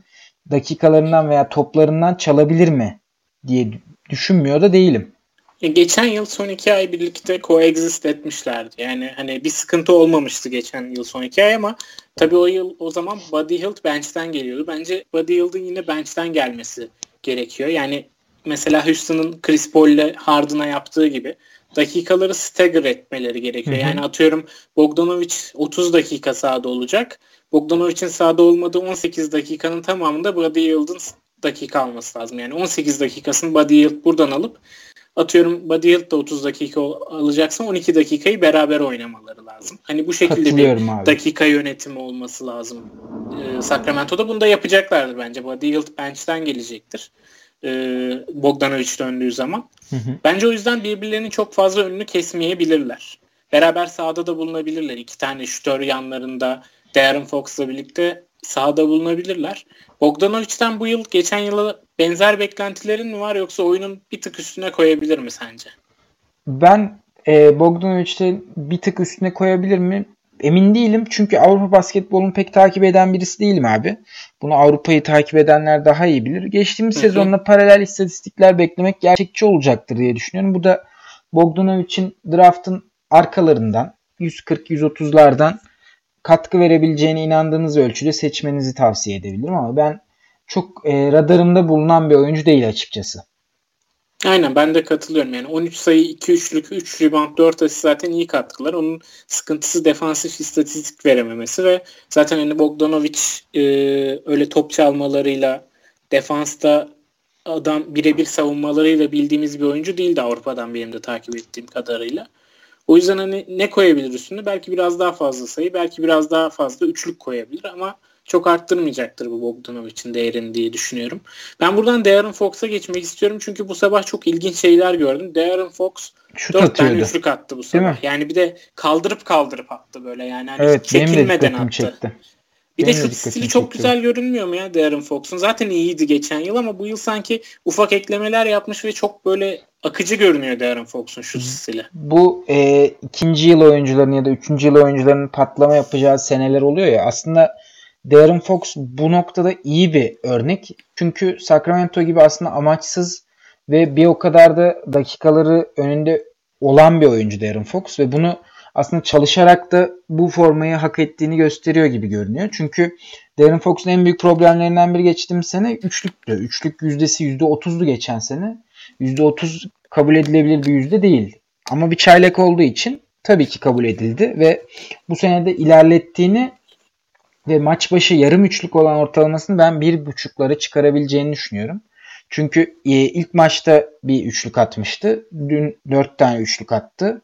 dakikalarından veya toplarından çalabilir mi diye düşünmüyor da değilim. Geçen yıl son iki ay birlikte coexist etmişlerdi. Yani hani bir sıkıntı olmamıştı geçen yıl son iki ay ama tabii o yıl o zaman Buddy Hield bench'ten geliyordu. Bence Buddy Hield'ın yine bench'ten gelmesi gerekiyor. Yani mesela Houston'ın Chris Paul ile Harden'a yaptığı gibi dakikaları stagger etmeleri gerekiyor. Hı hı. Yani atıyorum Bogdanovic 30 dakika sahada olacak. Bogdanovic'in sahada olmadığı 18 dakikanın tamamında Buddy Hield'ın dakika alması lazım. Yani 18 dakikasını Buddy Hield buradan alıp atıyorum Buddy Hield da 30 dakika alacaksa 12 dakikayı beraber oynamaları lazım. Hani bu şekilde bir abi. dakika yönetimi olması lazım. Ee, Sacramento'da bunu da yapacaklardır bence. Buddy Hield bench'ten gelecektir e, Bogdanovic döndüğü zaman. Hı hı. Bence o yüzden birbirlerinin çok fazla önünü kesmeyebilirler. Beraber sahada da bulunabilirler. İki tane şütör yanlarında Darren Fox'la birlikte sahada bulunabilirler. Bogdanovic'ten bu yıl geçen yıla benzer beklentilerin mi var yoksa oyunun bir tık üstüne koyabilir mi sence? Ben e, Bogdanovic'te bir tık üstüne koyabilir mi? Emin değilim çünkü Avrupa basketbolunu pek takip eden birisi değilim abi. Bunu Avrupa'yı takip edenler daha iyi bilir. Geçtiğimiz sezonla paralel istatistikler beklemek gerçekçi olacaktır diye düşünüyorum. Bu da Bogdanovic'in draftın arkalarından 140-130'lardan katkı verebileceğine inandığınız ölçüde seçmenizi tavsiye edebilirim ama ben çok e, radarımda bulunan bir oyuncu değil açıkçası. Aynen ben de katılıyorum. Yani 13 sayı, 2 üçlük, 3 rebound, 4 asist zaten iyi katkılar. Onun sıkıntısı defansif istatistik verememesi ve zaten hani Bogdanovic e, öyle top çalmalarıyla defansta adam birebir savunmalarıyla bildiğimiz bir oyuncu değildi Avrupa'dan benim de takip ettiğim kadarıyla. O yüzden hani ne koyabilir üstüne? Belki biraz daha fazla sayı, belki biraz daha fazla üçlük koyabilir ama çok arttırmayacaktır bu Bogdanovic'in değerini diye düşünüyorum. Ben buradan Darren Fox'a geçmek istiyorum çünkü bu sabah çok ilginç şeyler gördüm. Darren Fox Şut 4 atıyordu. tane üçlük attı bu sabah. Yani bir de kaldırıp kaldırıp attı böyle yani hani evet, çekilmeden attı. Çekti. Bir Benim de şut stili çok güzel görünmüyor mu ya Darren Fox'un? Zaten iyiydi geçen yıl ama bu yıl sanki ufak eklemeler yapmış ve çok böyle akıcı görünüyor Darren Fox'un şut stili. Bu e, ikinci yıl oyuncuların ya da üçüncü yıl oyuncuların patlama yapacağı seneler oluyor ya aslında Darren Fox bu noktada iyi bir örnek. Çünkü Sacramento gibi aslında amaçsız ve bir o kadar da dakikaları önünde olan bir oyuncu Darren Fox ve bunu aslında çalışarak da bu formayı hak ettiğini gösteriyor gibi görünüyor. Çünkü Darren Fox'un en büyük problemlerinden biri geçtiğimiz sene üçlüktü. Üçlük yüzdesi %30'du geçen sene. %30 kabul edilebilir bir yüzde değil. Ama bir çaylak olduğu için tabii ki kabul edildi ve bu sene de ilerlettiğini ve maç başı yarım üçlük olan ortalamasını ben bir buçuklara çıkarabileceğini düşünüyorum. Çünkü e, ilk maçta bir üçlük atmıştı. Dün dört tane üçlük attı.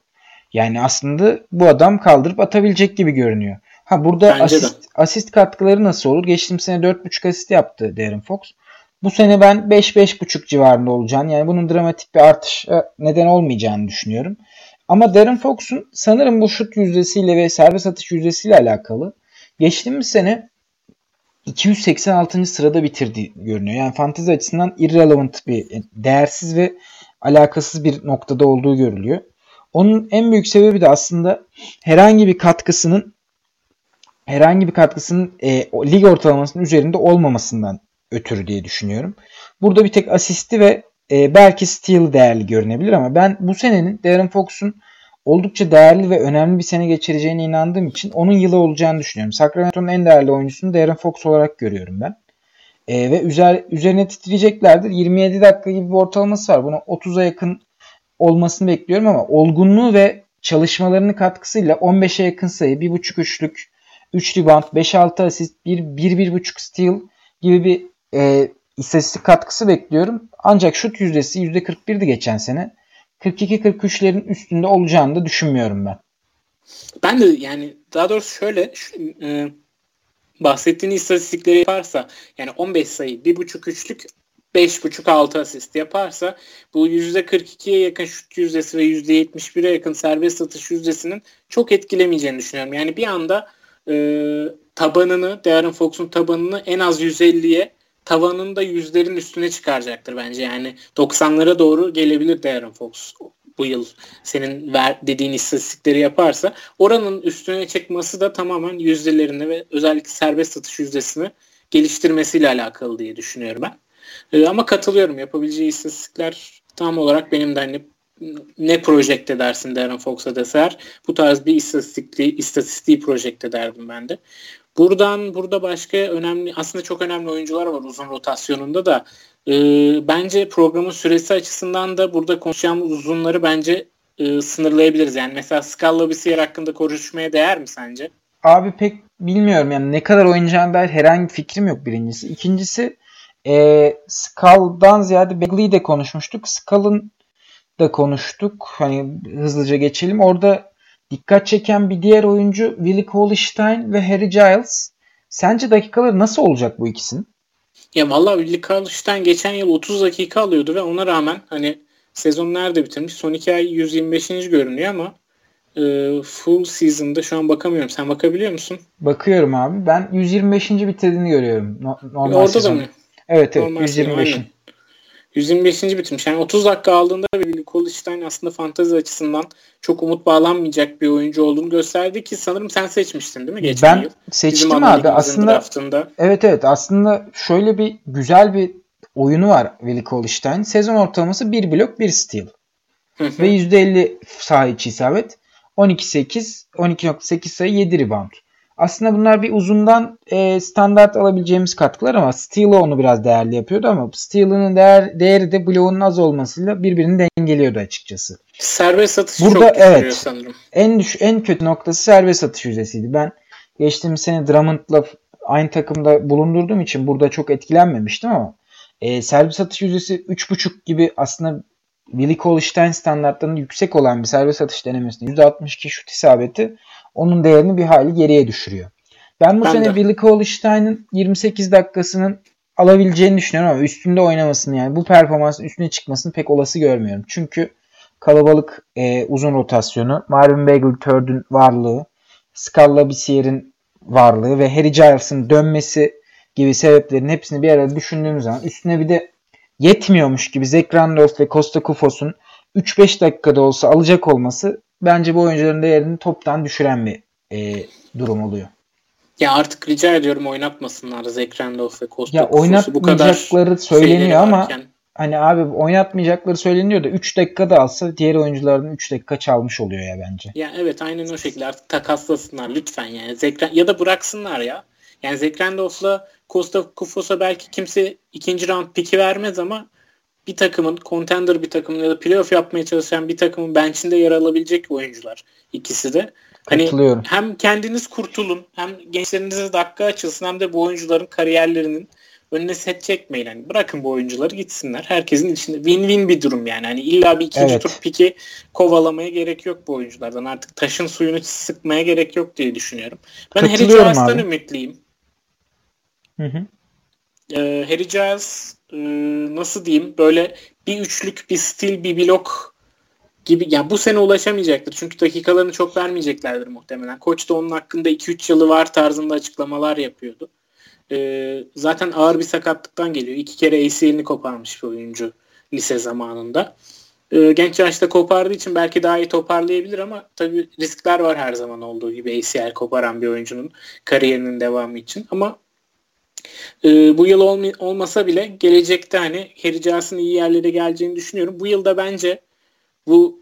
Yani aslında bu adam kaldırıp atabilecek gibi görünüyor. Ha burada asist, asist katkıları nasıl olur? Geçtiğim sene 4.5 asist yaptı Darren Fox. Bu sene ben 5-5.5 civarında olacağını yani bunun dramatik bir artış neden olmayacağını düşünüyorum. Ama Darren Fox'un sanırım bu şut yüzdesiyle ve serbest atış yüzdesiyle alakalı geçtiğimiz sene 286. sırada bitirdi görünüyor. Yani fantezi açısından irrelevant bir, değersiz ve alakasız bir noktada olduğu görülüyor. Onun en büyük sebebi de aslında herhangi bir katkısının herhangi bir katkısının e, lig ortalamasının üzerinde olmamasından ötürü diye düşünüyorum. Burada bir tek asisti ve e, belki steal değerli görünebilir ama ben bu senenin Darren Fox'un oldukça değerli ve önemli bir sene geçireceğine inandığım için onun yılı olacağını düşünüyorum. Sacramento'nun en değerli oyuncusunu Darren Fox olarak görüyorum ben. E, ve üzer, üzerine titriyeceklerdir. 27 dakika gibi bir ortalaması var. Buna 30'a yakın olmasını bekliyorum ama olgunluğu ve çalışmalarının katkısıyla 15'e yakın sayı, 1.5 üçlük, 3 rebound, 5-6 asist, 1-1.5 steal gibi bir e, istatistik katkısı bekliyorum. Ancak şut yüzdesi %41'di geçen sene. 42-43'lerin üstünde olacağını da düşünmüyorum ben. Ben de yani daha doğrusu şöyle şu, e, bahsettiğin istatistikleri yaparsa yani 15 sayı, 1.5 üçlük 5.5-6 asist yaparsa bu %42'ye yakın şut yüzdesi ve %71'e yakın serbest atış yüzdesinin çok etkilemeyeceğini düşünüyorum. Yani bir anda e, tabanını, Darren Fox'un tabanını en az 150'ye tavanını da yüzlerin üstüne çıkaracaktır bence. Yani 90'lara doğru gelebilir Darren Fox bu yıl senin ver, dediğin istatistikleri yaparsa oranın üstüne çıkması da tamamen yüzdelerini ve özellikle serbest atış yüzdesini geliştirmesiyle alakalı diye düşünüyorum ben. Ee, ama katılıyorum yapabileceği istatistikler tam olarak benim de hani ne projekte dersin Darren Fox'a deser bu tarz bir istatistikli istatistiği projekte derdim ben de. Buradan burada başka önemli aslında çok önemli oyuncular var uzun rotasyonunda da e, bence programın süresi açısından da burada konuşacağımız uzunları bence e, sınırlayabiliriz. Yani mesela Scala Bisiyer hakkında konuşmaya değer mi sence? Abi pek bilmiyorum yani ne kadar oynayacağına dair herhangi bir fikrim yok birincisi. İkincisi e, Skull'dan ziyade Bagley'i de konuşmuştuk. Skull'ın da konuştuk. Hani hızlıca geçelim. Orada dikkat çeken bir diğer oyuncu Willie Cauley-Stein ve Harry Giles. Sence dakikaları nasıl olacak bu ikisinin? Ya vallahi Willie Cauley-Stein geçen yıl 30 dakika alıyordu ve ona rağmen hani sezon nerede bitirmiş? Son iki ay 125. görünüyor ama e, full season'da şu an bakamıyorum. Sen bakabiliyor musun? Bakıyorum abi. Ben 125. bitirdiğini görüyorum. No, normal Orada sezon. da mı? Evet evet Normal 125'in. 125. bitirmiş. Yani 30 dakika aldığında Willi Koliç'ten aslında fantezi açısından çok umut bağlanmayacak bir oyuncu olduğunu gösterdi ki sanırım sen seçmiştin değil mi geçen ben yıl? Ben seçtim Bizim abi. Aslında draftında. Evet evet aslında şöyle bir güzel bir oyunu var Willi Koliç'ten. Sezon ortalaması 1 blok 1 steal. Ve %50 saha içi isabet. 12-8, 12.8 sayı 7 rebound. Aslında bunlar bir uzundan e, standart alabileceğimiz katkılar ama Steel'ı onu biraz değerli yapıyordu ama Steel'ın değer, değeri de bloğunun az olmasıyla birbirini dengeliyordu açıkçası. Serbest satış Burada, çok evet, sanırım. En, düş, en kötü noktası serbest satış yüzdesiydi. Ben geçtiğimiz sene Drummond'la aynı takımda bulundurduğum için burada çok etkilenmemiştim ama e, serbest atış yüzdesi 3.5 gibi aslında Willi Cauley-Stein standartlarının yüksek olan bir serbest atış denemesinde %62 şut isabeti onun değerini bir hali geriye düşürüyor. Ben bu ben sene de. Willi Cauley-Stein'ın 28 dakikasının alabileceğini düşünüyorum ama üstünde oynamasını yani bu performansın üstüne çıkmasını pek olası görmüyorum. Çünkü kalabalık e, uzun rotasyonu, Marvin Bagley Third'ün varlığı, Scala Bisier'in varlığı ve Harry Giles'ın dönmesi gibi sebeplerin hepsini bir arada düşündüğümüz zaman üstüne bir de yetmiyormuş gibi Zach Randolph ve Costa Kufos'un 3-5 dakikada olsa alacak olması bence bu oyuncuların değerini toptan düşüren bir e, durum oluyor. Ya artık rica ediyorum oynatmasınlar Zach Randolph ve Costa Ya oynatmayacakları söyleniyor ama hani abi oynatmayacakları söyleniyor da 3 dakikada alsa diğer oyunculardan 3 dakika çalmış oluyor ya bence. Ya evet aynen o şekilde artık takaslasınlar lütfen yani. Zekren, ya da bıraksınlar ya. Yani Zach Randolph'la Costa Kufos'a belki kimse ikinci round piki vermez ama bir takımın contender bir takımın ya da playoff yapmaya çalışan bir takımın bench'inde yer alabilecek oyuncular ikisi de. Hani hem kendiniz kurtulun hem gençlerinize dakika açılsın hem de bu oyuncuların kariyerlerinin önüne set çekmeyin. Yani bırakın bu oyuncuları gitsinler. Herkesin içinde win-win bir durum yani. Hani illa bir ikinci evet. tur piki kovalamaya gerek yok bu oyunculardan. Artık taşın suyunu sıkmaya gerek yok diye düşünüyorum. Ben Harry Giles'tan ümitliyim. Hı hı. Ee, Harry Giles e, nasıl diyeyim böyle bir üçlük bir stil bir blok gibi yani bu sene ulaşamayacaktır. Çünkü dakikalarını çok vermeyeceklerdir muhtemelen. Koç da onun hakkında 2-3 yılı var tarzında açıklamalar yapıyordu. Ee, zaten ağır bir sakatlıktan geliyor. İki kere ACL'ini koparmış bir oyuncu lise zamanında. Ee, genç yaşta kopardığı için belki daha iyi toparlayabilir ama tabii riskler var her zaman olduğu gibi ACL koparan bir oyuncunun kariyerinin devamı için. Ama e, bu yıl olma, olmasa bile gelecekte hani Harry iyi yerlere geleceğini düşünüyorum. Bu yılda bence bu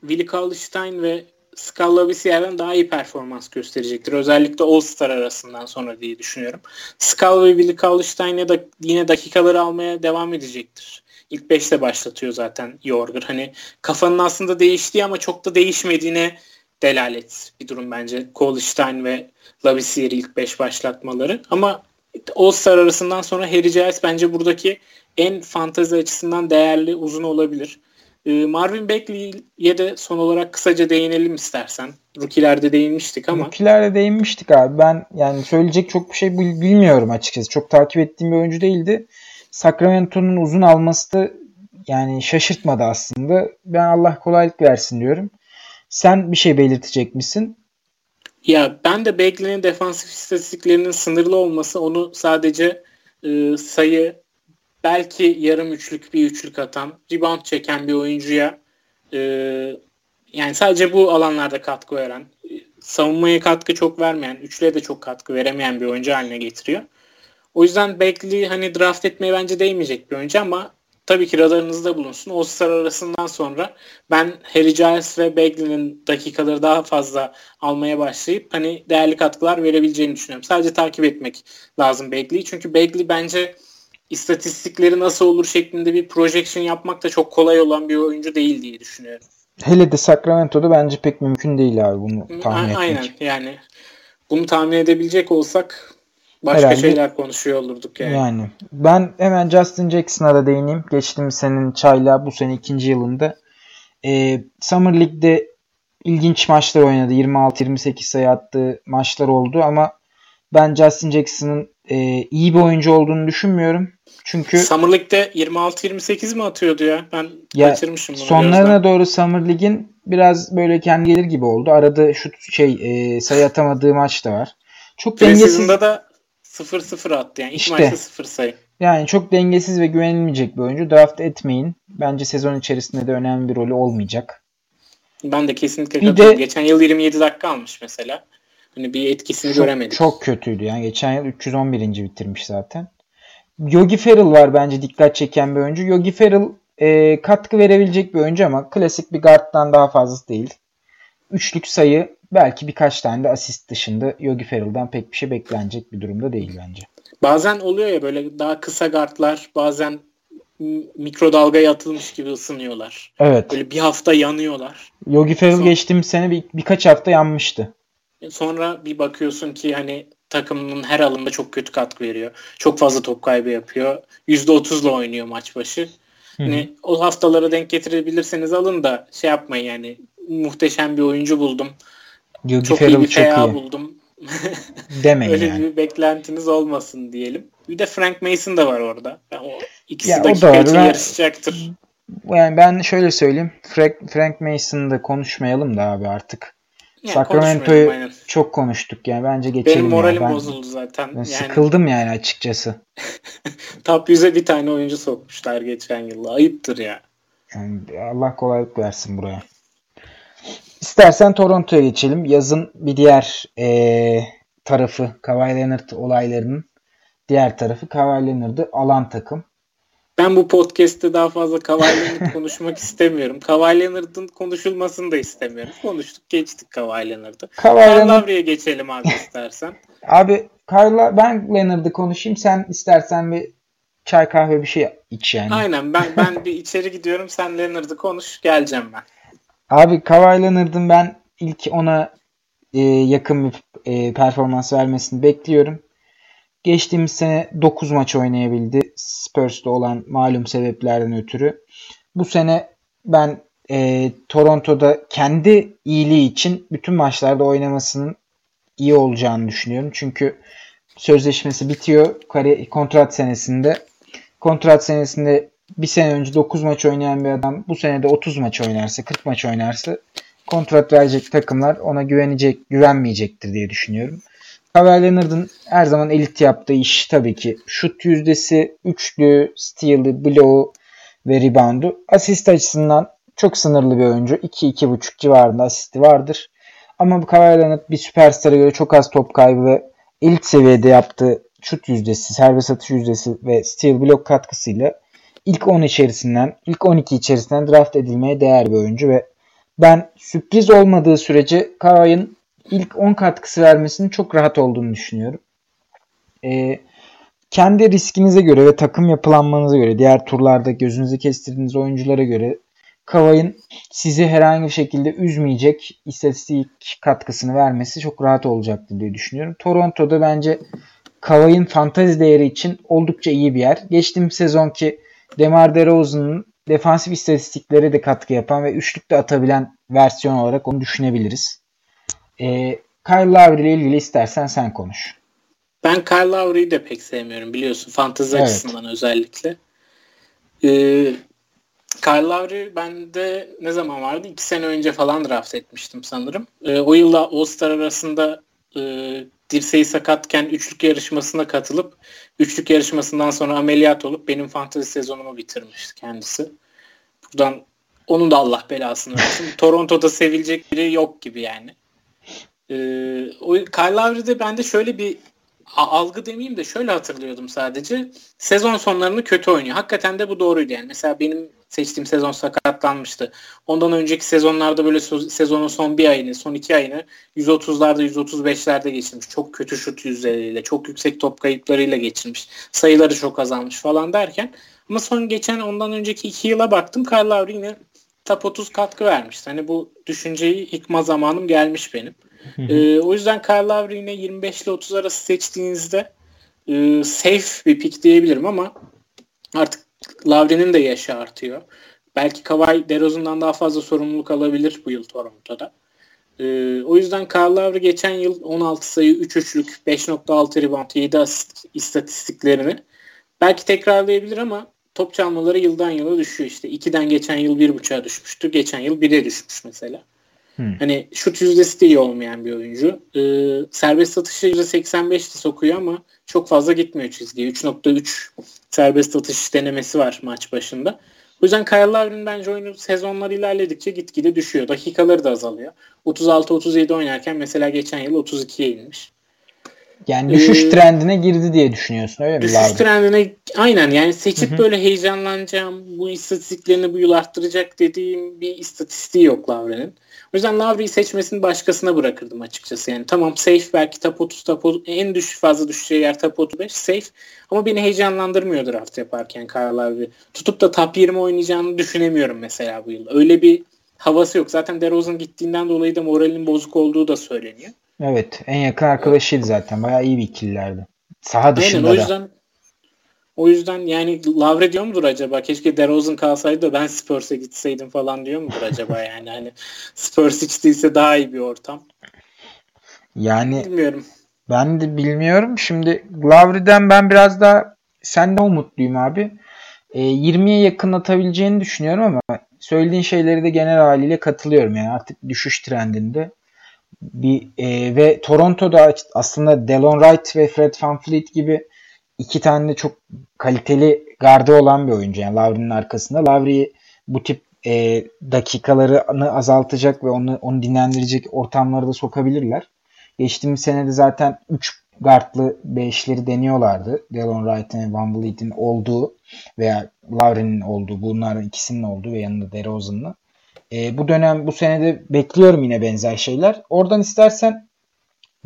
Willie Cauley-Stein ve Scala Bissier'den daha iyi performans gösterecektir. Özellikle All-Star arasından sonra diye düşünüyorum. Scala ve Willie Cauley-Stein da yine dakikaları almaya devam edecektir. İlk 5'te başlatıyor zaten Yorger. Hani kafanın aslında değiştiği ama çok da değişmediğine delalet bir durum bence. Cauley-Stein ve Lavissier'i ilk 5 başlatmaları. Ama All-Star arasından sonra Harry Giles bence buradaki en fantezi açısından değerli uzun olabilir. Ee, Marvin Bagley'e de son olarak kısaca değinelim istersen. Rookie'lerde değinmiştik ama. Rookie'lerde değinmiştik abi. Ben yani söyleyecek çok bir şey bilmiyorum açıkçası. Çok takip ettiğim bir oyuncu değildi. Sacramento'nun uzun alması da yani şaşırtmadı aslında. Ben Allah kolaylık versin diyorum. Sen bir şey belirtecek misin? Ya ben de Bagley'nin defansif istatistiklerinin sınırlı olması onu sadece e, sayı belki yarım üçlük bir üçlük atan, rebound çeken bir oyuncuya e, yani sadece bu alanlarda katkı veren, savunmaya katkı çok vermeyen, üçlüye de çok katkı veremeyen bir oyuncu haline getiriyor. O yüzden Bagley hani draft etmeye bence değmeyecek bir oyuncu ama tabii ki radarınızda bulunsun. O star arasından sonra ben Harry Giles ve Bagley'nin dakikaları daha fazla almaya başlayıp hani değerli katkılar verebileceğini düşünüyorum. Sadece takip etmek lazım Bagley'i. Çünkü Bagley bence istatistikleri nasıl olur şeklinde bir projection yapmak da çok kolay olan bir oyuncu değil diye düşünüyorum. Hele de Sacramento'da bence pek mümkün değil abi bunu tahmin etmek. Aynen yani bunu tahmin edebilecek olsak başka Herhalde, şeyler konuşuyor olurduk yani. Yani ben hemen Justin Jackson'a da değineyim. Geçtiğimiz senin çayla bu sene ikinci yılında. Ee, Summer League'de ilginç maçlar oynadı. 26-28 sayı attığı maçlar oldu ama ben Justin Jackson'ın e, iyi bir oyuncu olduğunu düşünmüyorum. Çünkü Summer League'de 26-28 mi atıyordu ya? Ben ya, kaçırmışım bunu. Sonlarına doğru Summer League'in biraz böyle kendi gelir gibi oldu. Arada şu şey e, sayı atamadığı maç da var. Çok dengesiz. da 0-0 attı yani. İlk işte, maçta 0 sayı. Yani çok dengesiz ve güvenilmeyecek bir oyuncu. Draft etmeyin. Bence sezon içerisinde de önemli bir rolü olmayacak. Ben de kesinlikle bir de, Geçen yıl 27 dakika almış mesela. Hani bir etkisini çok, göremedik. Çok kötüydü yani. Geçen yıl 311. bitirmiş zaten. Yogi Ferrell var bence dikkat çeken bir oyuncu. Yogi Ferrell e, katkı verebilecek bir oyuncu ama klasik bir guarddan daha fazlası değil. Üçlük sayı belki birkaç tane de asist dışında Yogi Ferrell'dan pek bir şey beklenecek bir durumda değil bence. Bazen oluyor ya böyle daha kısa guardlar bazen mikrodalgaya atılmış gibi ısınıyorlar. Evet. Böyle bir hafta yanıyorlar. Yogi Ferrell Son... geçtiğimiz sene bir, birkaç hafta yanmıştı. Sonra bir bakıyorsun ki hani takımının her alında çok kötü katkı veriyor. Çok fazla top kaybı yapıyor. %30'la oynuyor maç başı. Hani o haftalara denk getirebilirseniz alın da şey yapmayın yani muhteşem bir oyuncu buldum. Yogi çok Ferrell iyi bir PA buldum. Demeyin Öyle yani. bir beklentiniz olmasın diyelim. Bir de Frank Mason da var orada. Yani o ikisi ya, dakika için yarışacaktır. Yani ben şöyle söyleyeyim. Frank, Frank Mason'da konuşmayalım da abi artık. Yani Sacramento'yu çok konuştuk yani bence geçelim. Benim moralim yani. ben, bozuldu zaten. Ben yani... Sıkıldım yani açıkçası. Top 100'e bir tane oyuncu sokmuşlar geçen yıl. Ayıptır ya. Yani Allah kolaylık versin buraya. İstersen Toronto'ya geçelim. Yazın bir diğer ee, tarafı Kawhi Leonard olaylarının diğer tarafı Kawhi Leonard'ı alan takım. Ben bu podcast'te daha fazla Kawhi Leonard konuşmak istemiyorum. Kawhi Leonard'ın konuşulmasını da istemiyorum. Konuştuk geçtik Kawhi Leonard'ı. Kawhi Leonard... geçelim abi istersen. Abi Kyle, ben Leonard'ı konuşayım. Sen istersen bir çay kahve bir şey iç yani. Aynen ben ben bir içeri gidiyorum. Sen Leonard'ı konuş. Geleceğim ben. Abi Kawhi Leonard'ın ben ilk ona e, yakın bir e, performans vermesini bekliyorum. Geçtiğimiz sene 9 maç oynayabildi. Spurs'ta olan malum sebeplerden ötürü. Bu sene ben e, Toronto'da kendi iyiliği için bütün maçlarda oynamasının iyi olacağını düşünüyorum. Çünkü sözleşmesi bitiyor. Kontrat senesinde. Kontrat senesinde bir sene önce 9 maç oynayan bir adam bu sene de 30 maç oynarsa 40 maç oynarsa kontrat verecek takımlar ona güvenecek güvenmeyecektir diye düşünüyorum. Kawhi Leonard'ın her zaman elit yaptığı iş tabii ki şut yüzdesi, üçlü, steal'ı, blow'u ve rebound'u. Asist açısından çok sınırlı bir oyuncu. 2-2.5 civarında asisti vardır. Ama bu Kawhi Leonard bir süperstara göre çok az top kaybı ve elit seviyede yaptığı şut yüzdesi, serbest atış yüzdesi ve steal block katkısıyla ilk 10 içerisinden, ilk 12 içerisinden draft edilmeye değer bir oyuncu ve ben sürpriz olmadığı sürece Kawhi'nin ilk 10 katkısı vermesinin çok rahat olduğunu düşünüyorum. Ee, kendi riskinize göre ve takım yapılanmanıza göre, diğer turlarda gözünüze kestirdiğiniz oyunculara göre Kavay'ın sizi herhangi bir şekilde üzmeyecek istatistik katkısını vermesi çok rahat olacaktır diye düşünüyorum. Toronto'da bence Kavay'ın fantazi değeri için oldukça iyi bir yer. Geçtiğim sezonki Demar DeRozan'ın defansif istatistikleri de katkı yapan ve üçlük de atabilen versiyon olarak onu düşünebiliriz. Ee, Kyle Lowry ile ilgili istersen sen konuş. Ben Kyle Lowry'yi de pek sevmiyorum biliyorsun. Fantezi evet. açısından özellikle. Ee, Kyle Lowry bende ne zaman vardı? İki sene önce falan draft etmiştim sanırım. Ee, o yılda All-Star arasında e, dirseği sakatken üçlük yarışmasına katılıp üçlük yarışmasından sonra ameliyat olup benim fantezi sezonumu bitirmişti kendisi. Buradan onun da Allah belasını versin. Toronto'da sevilecek biri yok gibi yani. Ee, o Kyle Lowry'de bende şöyle bir algı demeyeyim de şöyle hatırlıyordum sadece. Sezon sonlarını kötü oynuyor. Hakikaten de bu doğruydu yani. Mesela benim seçtiğim sezon sakatlanmıştı. Ondan önceki sezonlarda böyle sezonun son bir ayını, son iki ayını 130'larda, 135'lerde geçirmiş. Çok kötü şut yüzdeleriyle, çok yüksek top kayıplarıyla geçirmiş. Sayıları çok azalmış falan derken ama son geçen ondan önceki iki yıla baktım. Kyle Lowry yine top 30 katkı vermiş. Hani bu düşünceyi yıkma zamanım gelmiş benim. ee, o yüzden Kyle Lowry yine 25 ile 30 arası seçtiğinizde e, safe bir pick diyebilirim ama artık Lavri'nin de yaşı artıyor. Belki Kawhi DeRozan'dan daha fazla sorumluluk alabilir bu yıl Toronto'da. Ee, o yüzden Kyle Lowry geçen yıl 16 sayı, 3 üçlük, 5.6 rebound, 7 asist istatistiklerini belki tekrarlayabilir ama top çalmaları yıldan yıla düşüyor işte. 2'den geçen yıl 1.5'a düşmüştü. Geçen yıl 1'e düşmüş mesela. Hmm. Hani şut yüzdesi de iyi olmayan bir oyuncu. Ee, serbest atışı %85'te sokuyor ama çok fazla gitmiyor çizgiye. 3.3 serbest atış denemesi var maç başında. O yüzden Kyle Lowry'nin bence oyunu sezonlar ilerledikçe gitgide düşüyor. Dakikaları da azalıyor. 36-37 oynarken mesela geçen yıl 32'ye inmiş. Yani düşüş ee, trendine girdi diye düşünüyorsun öyle mi? Düşüş Lardy? trendine aynen yani seçip Hı-hı. böyle heyecanlanacağım bu istatistiklerini bu yıl arttıracak dediğim bir istatistiği yok Lavre'nin. O yüzden Lavri'yi seçmesini başkasına bırakırdım açıkçası. Yani tamam safe belki top 30 top 30, en düş fazla düşeceği yer top 35 safe ama beni heyecanlandırmıyor draft yaparken Kyle Lavri. Tutup da top 20 oynayacağını düşünemiyorum mesela bu yıl. Öyle bir havası yok. Zaten DeRozan gittiğinden dolayı da moralin bozuk olduğu da söyleniyor. Evet. En yakın arkadaşıydı zaten. Bayağı iyi bir ikililerdi. Saha dışında Aynen, o yüzden, da. O yüzden yani Lavre diyor mudur acaba? Keşke DeRozan kalsaydı da ben Spurs'e gitseydim falan diyor mudur acaba yani? Hani Spurs hiç değilse daha iyi bir ortam. Yani bilmiyorum. Ben de bilmiyorum. Şimdi Lavri'den ben biraz daha sen de umutluyum abi. E, 20'ye yakın atabileceğini düşünüyorum ama söylediğin şeyleri de genel haliyle katılıyorum yani artık düşüş trendinde. Bir e, ve Toronto'da aslında Delon Wright ve Fred VanVleet gibi iki tane çok kaliteli gardı olan bir oyuncu. Yani Lowry'nin arkasında. Lowry'i bu tip e, dakikalarını azaltacak ve onu onu dinlendirecek ortamlara da sokabilirler. Geçtiğimiz senede zaten 3 guardlı beşleri deniyorlardı. Delon Wright'ın Van Vliet'in olduğu veya Lowry'nin olduğu bunların ikisinin olduğu ve yanında DeRozan'la. E, bu dönem bu senede bekliyorum yine benzer şeyler. Oradan istersen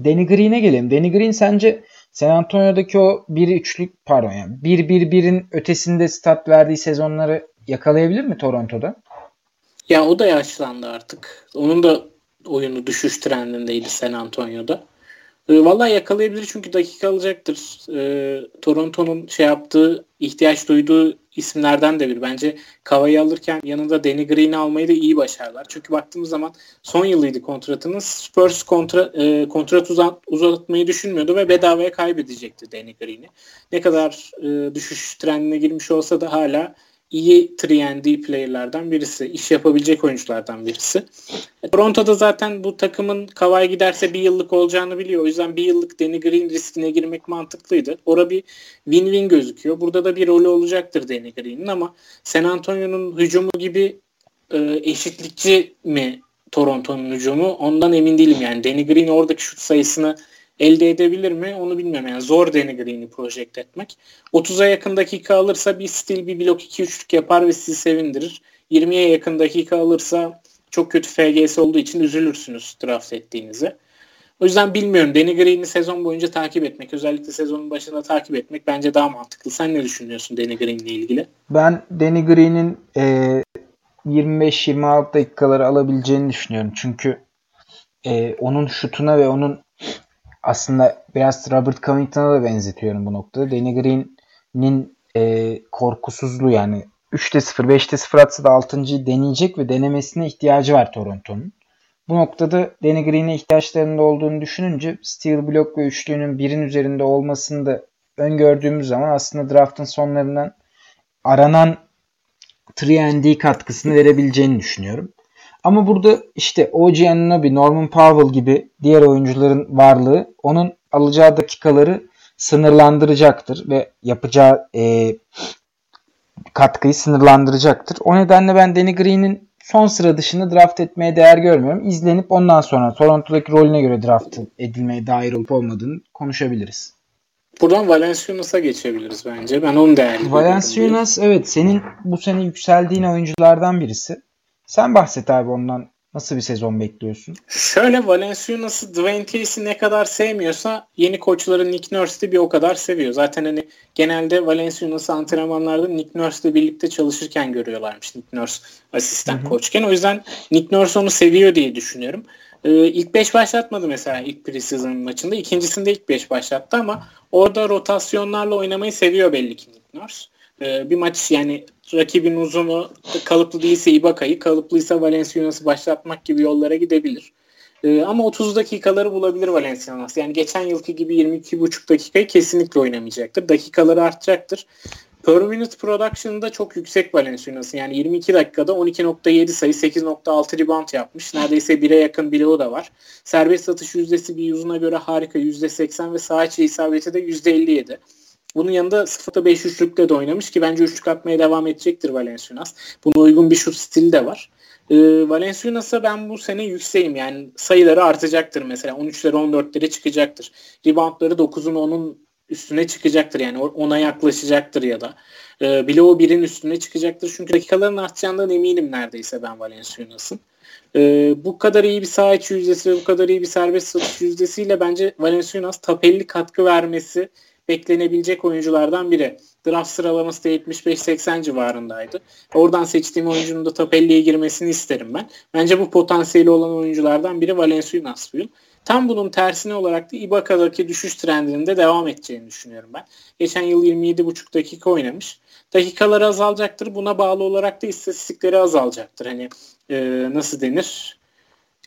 Danny Green'e gelelim. Danny Green sence San Antonio'daki o 1-3'lük pardon yani 1-1-1'in ötesinde stat verdiği sezonları yakalayabilir mi Toronto'da? Ya o da yaşlandı artık. Onun da oyunu düşüş trendindeydi San Antonio'da. E, vallahi yakalayabilir çünkü dakika alacaktır. E, Toronto'nun şey yaptığı, ihtiyaç duyduğu isimlerden de bir. Bence Kava'yı alırken yanında Danny Green'i almayı da iyi başarlar. Çünkü baktığımız zaman son yılıydı kontratının. Spurs kontra, e, kontrat uzat, uzatmayı düşünmüyordu ve bedavaya kaybedecekti Danny Green'i. Ne kadar e, düşüş trendine girmiş olsa da hala iyi 3 player'lardan birisi. iş yapabilecek oyunculardan birisi. E, Toronto'da zaten bu takımın Kawhi giderse bir yıllık olacağını biliyor. O yüzden bir yıllık Danny Green riskine girmek mantıklıydı. Ora bir win-win gözüküyor. Burada da bir rolü olacaktır Danny Green'in ama San Antonio'nun hücumu gibi e, eşitlikçi mi Toronto'nun hücumu ondan emin değilim yani. Danny Green oradaki şut sayısını elde edebilir mi onu bilmiyorum. Yani zor Danny Green'i project etmek. 30'a yakın dakika alırsa bir stil bir blok 2-3'lük yapar ve sizi sevindirir. 20'ye yakın dakika alırsa çok kötü FGS olduğu için üzülürsünüz draft ettiğinizi. O yüzden bilmiyorum. Danny Green'i sezon boyunca takip etmek, özellikle sezonun başında takip etmek bence daha mantıklı. Sen ne düşünüyorsun Danny Green'le ilgili? Ben Danny Green'in e, 25-26 dakikaları alabileceğini düşünüyorum. Çünkü e, onun şutuna ve onun aslında biraz Robert Covington'a da benzetiyorum bu noktada. Danny Green'in e, korkusuzluğu yani 3'te 0, 5'te 0 atsa da 6.yı deneyecek ve denemesine ihtiyacı var Toronto'nun. Bu noktada Danny Green'e ihtiyaçlarında olduğunu düşününce steel block ve üçlüğünün birin üzerinde olmasını da öngördüğümüz zaman aslında draftın sonlarından aranan 3 katkısını verebileceğini düşünüyorum. Ama burada işte OG Anunoby, Norman Powell gibi diğer oyuncuların varlığı onun alacağı dakikaları sınırlandıracaktır ve yapacağı e, katkıyı sınırlandıracaktır. O nedenle ben Danny Green'in son sıra dışında draft etmeye değer görmüyorum. İzlenip ondan sonra Toronto'daki rolüne göre draft edilmeye dair olup olmadığını konuşabiliriz. Buradan Valenciunas'a geçebiliriz bence. Ben onu değerli Valenciunas evet senin bu sene yükseldiğin oyunculardan birisi. Sen bahset abi ondan. Nasıl bir sezon bekliyorsun? Şöyle Valenciunas'ı Dwayne Casey ne kadar sevmiyorsa yeni koçların Nick Nurse'de bir o kadar seviyor. Zaten hani genelde Valenciunas'ı antrenmanlarda Nick Nurse'le birlikte çalışırken görüyorlarmış. Nick Nurse asistan Hı-hı. koçken. O yüzden Nick Nurse onu seviyor diye düşünüyorum. Ee, ilk 5 başlatmadı mesela ilk preseason maçında. İkincisinde ilk 5 başlattı ama orada rotasyonlarla oynamayı seviyor belli ki Nick Nurse. Ee, bir maç yani rakibin uzunu kalıplı değilse Ibaka'yı, kalıplıysa Valenciunas'ı başlatmak gibi yollara gidebilir. Ee, ama 30 dakikaları bulabilir Valenciunas. Yani geçen yılki gibi 22,5 dakikayı kesinlikle oynamayacaktır. Dakikaları artacaktır. Per minute production'da çok yüksek Valenciunas'ın. Yani 22 dakikada 12.7 sayı, 8.6 rebound yapmış. Neredeyse 1'e yakın bloğu da var. Serbest atış yüzdesi bir yüzüne göre harika %80 ve sağ içi isabeti de %57. Bunun yanında 0'da 5 üçlükle de oynamış ki bence üçlük atmaya devam edecektir Valenciunas. Buna uygun bir şut stili de var. Ee, Valenciunas'a ben bu sene yükseğim. Yani sayıları artacaktır mesela. 13'lere 14'lere çıkacaktır. Reboundları 9'un 10'un üstüne çıkacaktır. Yani ona yaklaşacaktır ya da. Ee, bile o birin üstüne çıkacaktır. Çünkü dakikaların artacağından eminim neredeyse ben Valenciunas'ın. Ee, bu kadar iyi bir saha içi yüzdesi ve bu kadar iyi bir serbest satış yüzdesiyle bence Valenciunas top 50 katkı vermesi beklenebilecek oyunculardan biri. Draft sıralaması da 75-80 civarındaydı. Oradan seçtiğim oyuncunun da top 50'ye girmesini isterim ben. Bence bu potansiyeli olan oyunculardan biri Valenciunas bu yıl. Tam bunun tersine olarak da Ibaka'daki düşüş trendinin de devam edeceğini düşünüyorum ben. Geçen yıl 27,5 dakika oynamış. Dakikaları azalacaktır. Buna bağlı olarak da istatistikleri azalacaktır. Hani e, nasıl denir?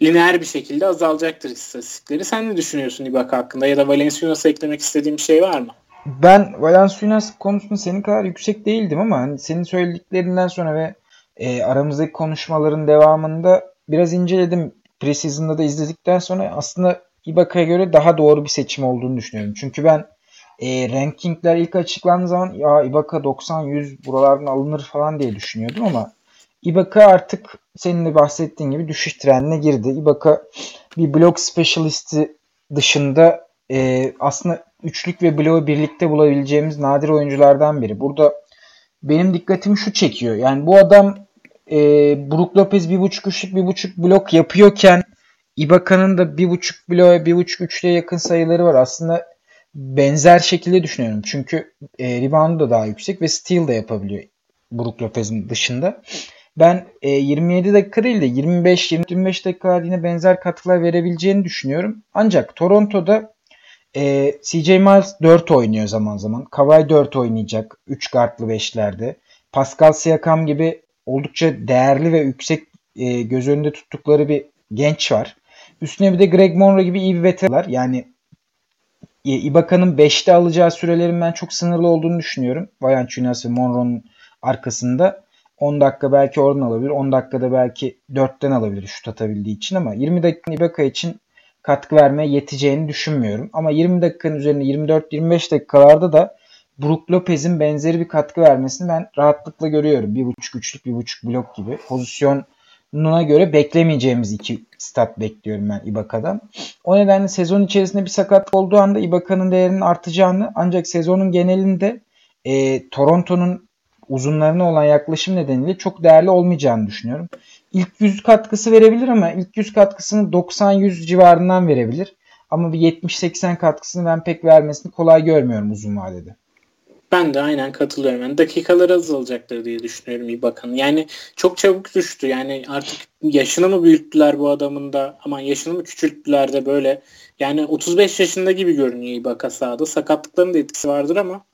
Lineer bir şekilde azalacaktır istatistikleri. Sen ne düşünüyorsun Ibaka hakkında ya da Valenciunas'a eklemek istediğin bir şey var mı? Ben Valenciunas konusunda senin kadar yüksek değildim ama hani senin söylediklerinden sonra ve e, aramızdaki konuşmaların devamında biraz inceledim preseason'da da izledikten sonra aslında Ibaka'ya göre daha doğru bir seçim olduğunu düşünüyorum. Çünkü ben e, rankingler ilk açıklandığı zaman ya Ibaka 90-100 buralardan alınır falan diye düşünüyordum ama Ibaka artık senin de bahsettiğin gibi düşüş trendine girdi. Ibaka bir blok specialisti dışında e, aslında üçlük ve bloğu birlikte bulabileceğimiz nadir oyunculardan biri. Burada benim dikkatimi şu çekiyor. Yani bu adam e, Brook Lopez bir buçuk üçlük bir buçuk blok yapıyorken Ibaka'nın da bir buçuk bloğa bir buçuk üçlüğe yakın sayıları var. Aslında benzer şekilde düşünüyorum. Çünkü e, rebound da daha yüksek ve steal da yapabiliyor Brook Lopez'in dışında. Ben e, 27 dakika değil de 25-25 dakikalar yine benzer katkılar verebileceğini düşünüyorum. Ancak Toronto'da e, CJ Miles 4 oynuyor zaman zaman. Kawhi 4 oynayacak. 3 guardlı 5'lerde. Pascal Siakam gibi oldukça değerli ve yüksek e, göz önünde tuttukları bir genç var. Üstüne bir de Greg Monroe gibi iyi bir veteran Yani e, Ibaka'nın 5'te alacağı sürelerin ben çok sınırlı olduğunu düşünüyorum. Valanciunas ve Monroe'nun arkasında. 10 dakika belki oradan alabilir. 10 dakikada belki 4'ten alabilir şut atabildiği için ama 20 dakika Ibaka için katkı vermeye yeteceğini düşünmüyorum. Ama 20 dakikanın üzerine 24-25 dakikalarda da Brook Lopez'in benzeri bir katkı vermesini ben rahatlıkla görüyorum. Bir buçuk üçlük, bir buçuk blok gibi. Pozisyonuna göre beklemeyeceğimiz iki stat bekliyorum ben Ibaka'dan. O nedenle sezon içerisinde bir sakat olduğu anda Ibaka'nın değerinin artacağını ancak sezonun genelinde e, Toronto'nun uzunlarına olan yaklaşım nedeniyle çok değerli olmayacağını düşünüyorum. İlk yüz katkısı verebilir ama ilk yüz katkısını 90-100 civarından verebilir. Ama bir 70-80 katkısını ben pek vermesini kolay görmüyorum uzun vadede. Ben de aynen katılıyorum. Yani dakikalar azalacaktır diye düşünüyorum iyi bakın. Yani çok çabuk düştü. Yani artık yaşını mı büyüttüler bu adamın da ama yaşını mı küçülttüler de böyle. Yani 35 yaşında gibi görünüyor Ibaka sahada. Sakatlıkların da etkisi vardır ama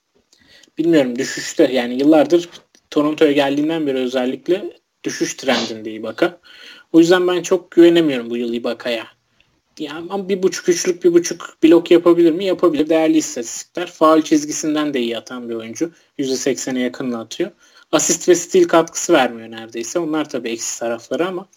bilmiyorum düşüşte. Yani yıllardır Toronto'ya geldiğinden beri özellikle düşüş trendinde Ibaka. O yüzden ben çok güvenemiyorum bu yıl Ibaka'ya. Yani ama bir buçuk üçlük bir buçuk blok yapabilir mi? Yapabilir. Değerli istatistikler. Faul çizgisinden de iyi atan bir oyuncu. %80'e yakınla atıyor. Asist ve stil katkısı vermiyor neredeyse. Onlar tabii eksi tarafları ama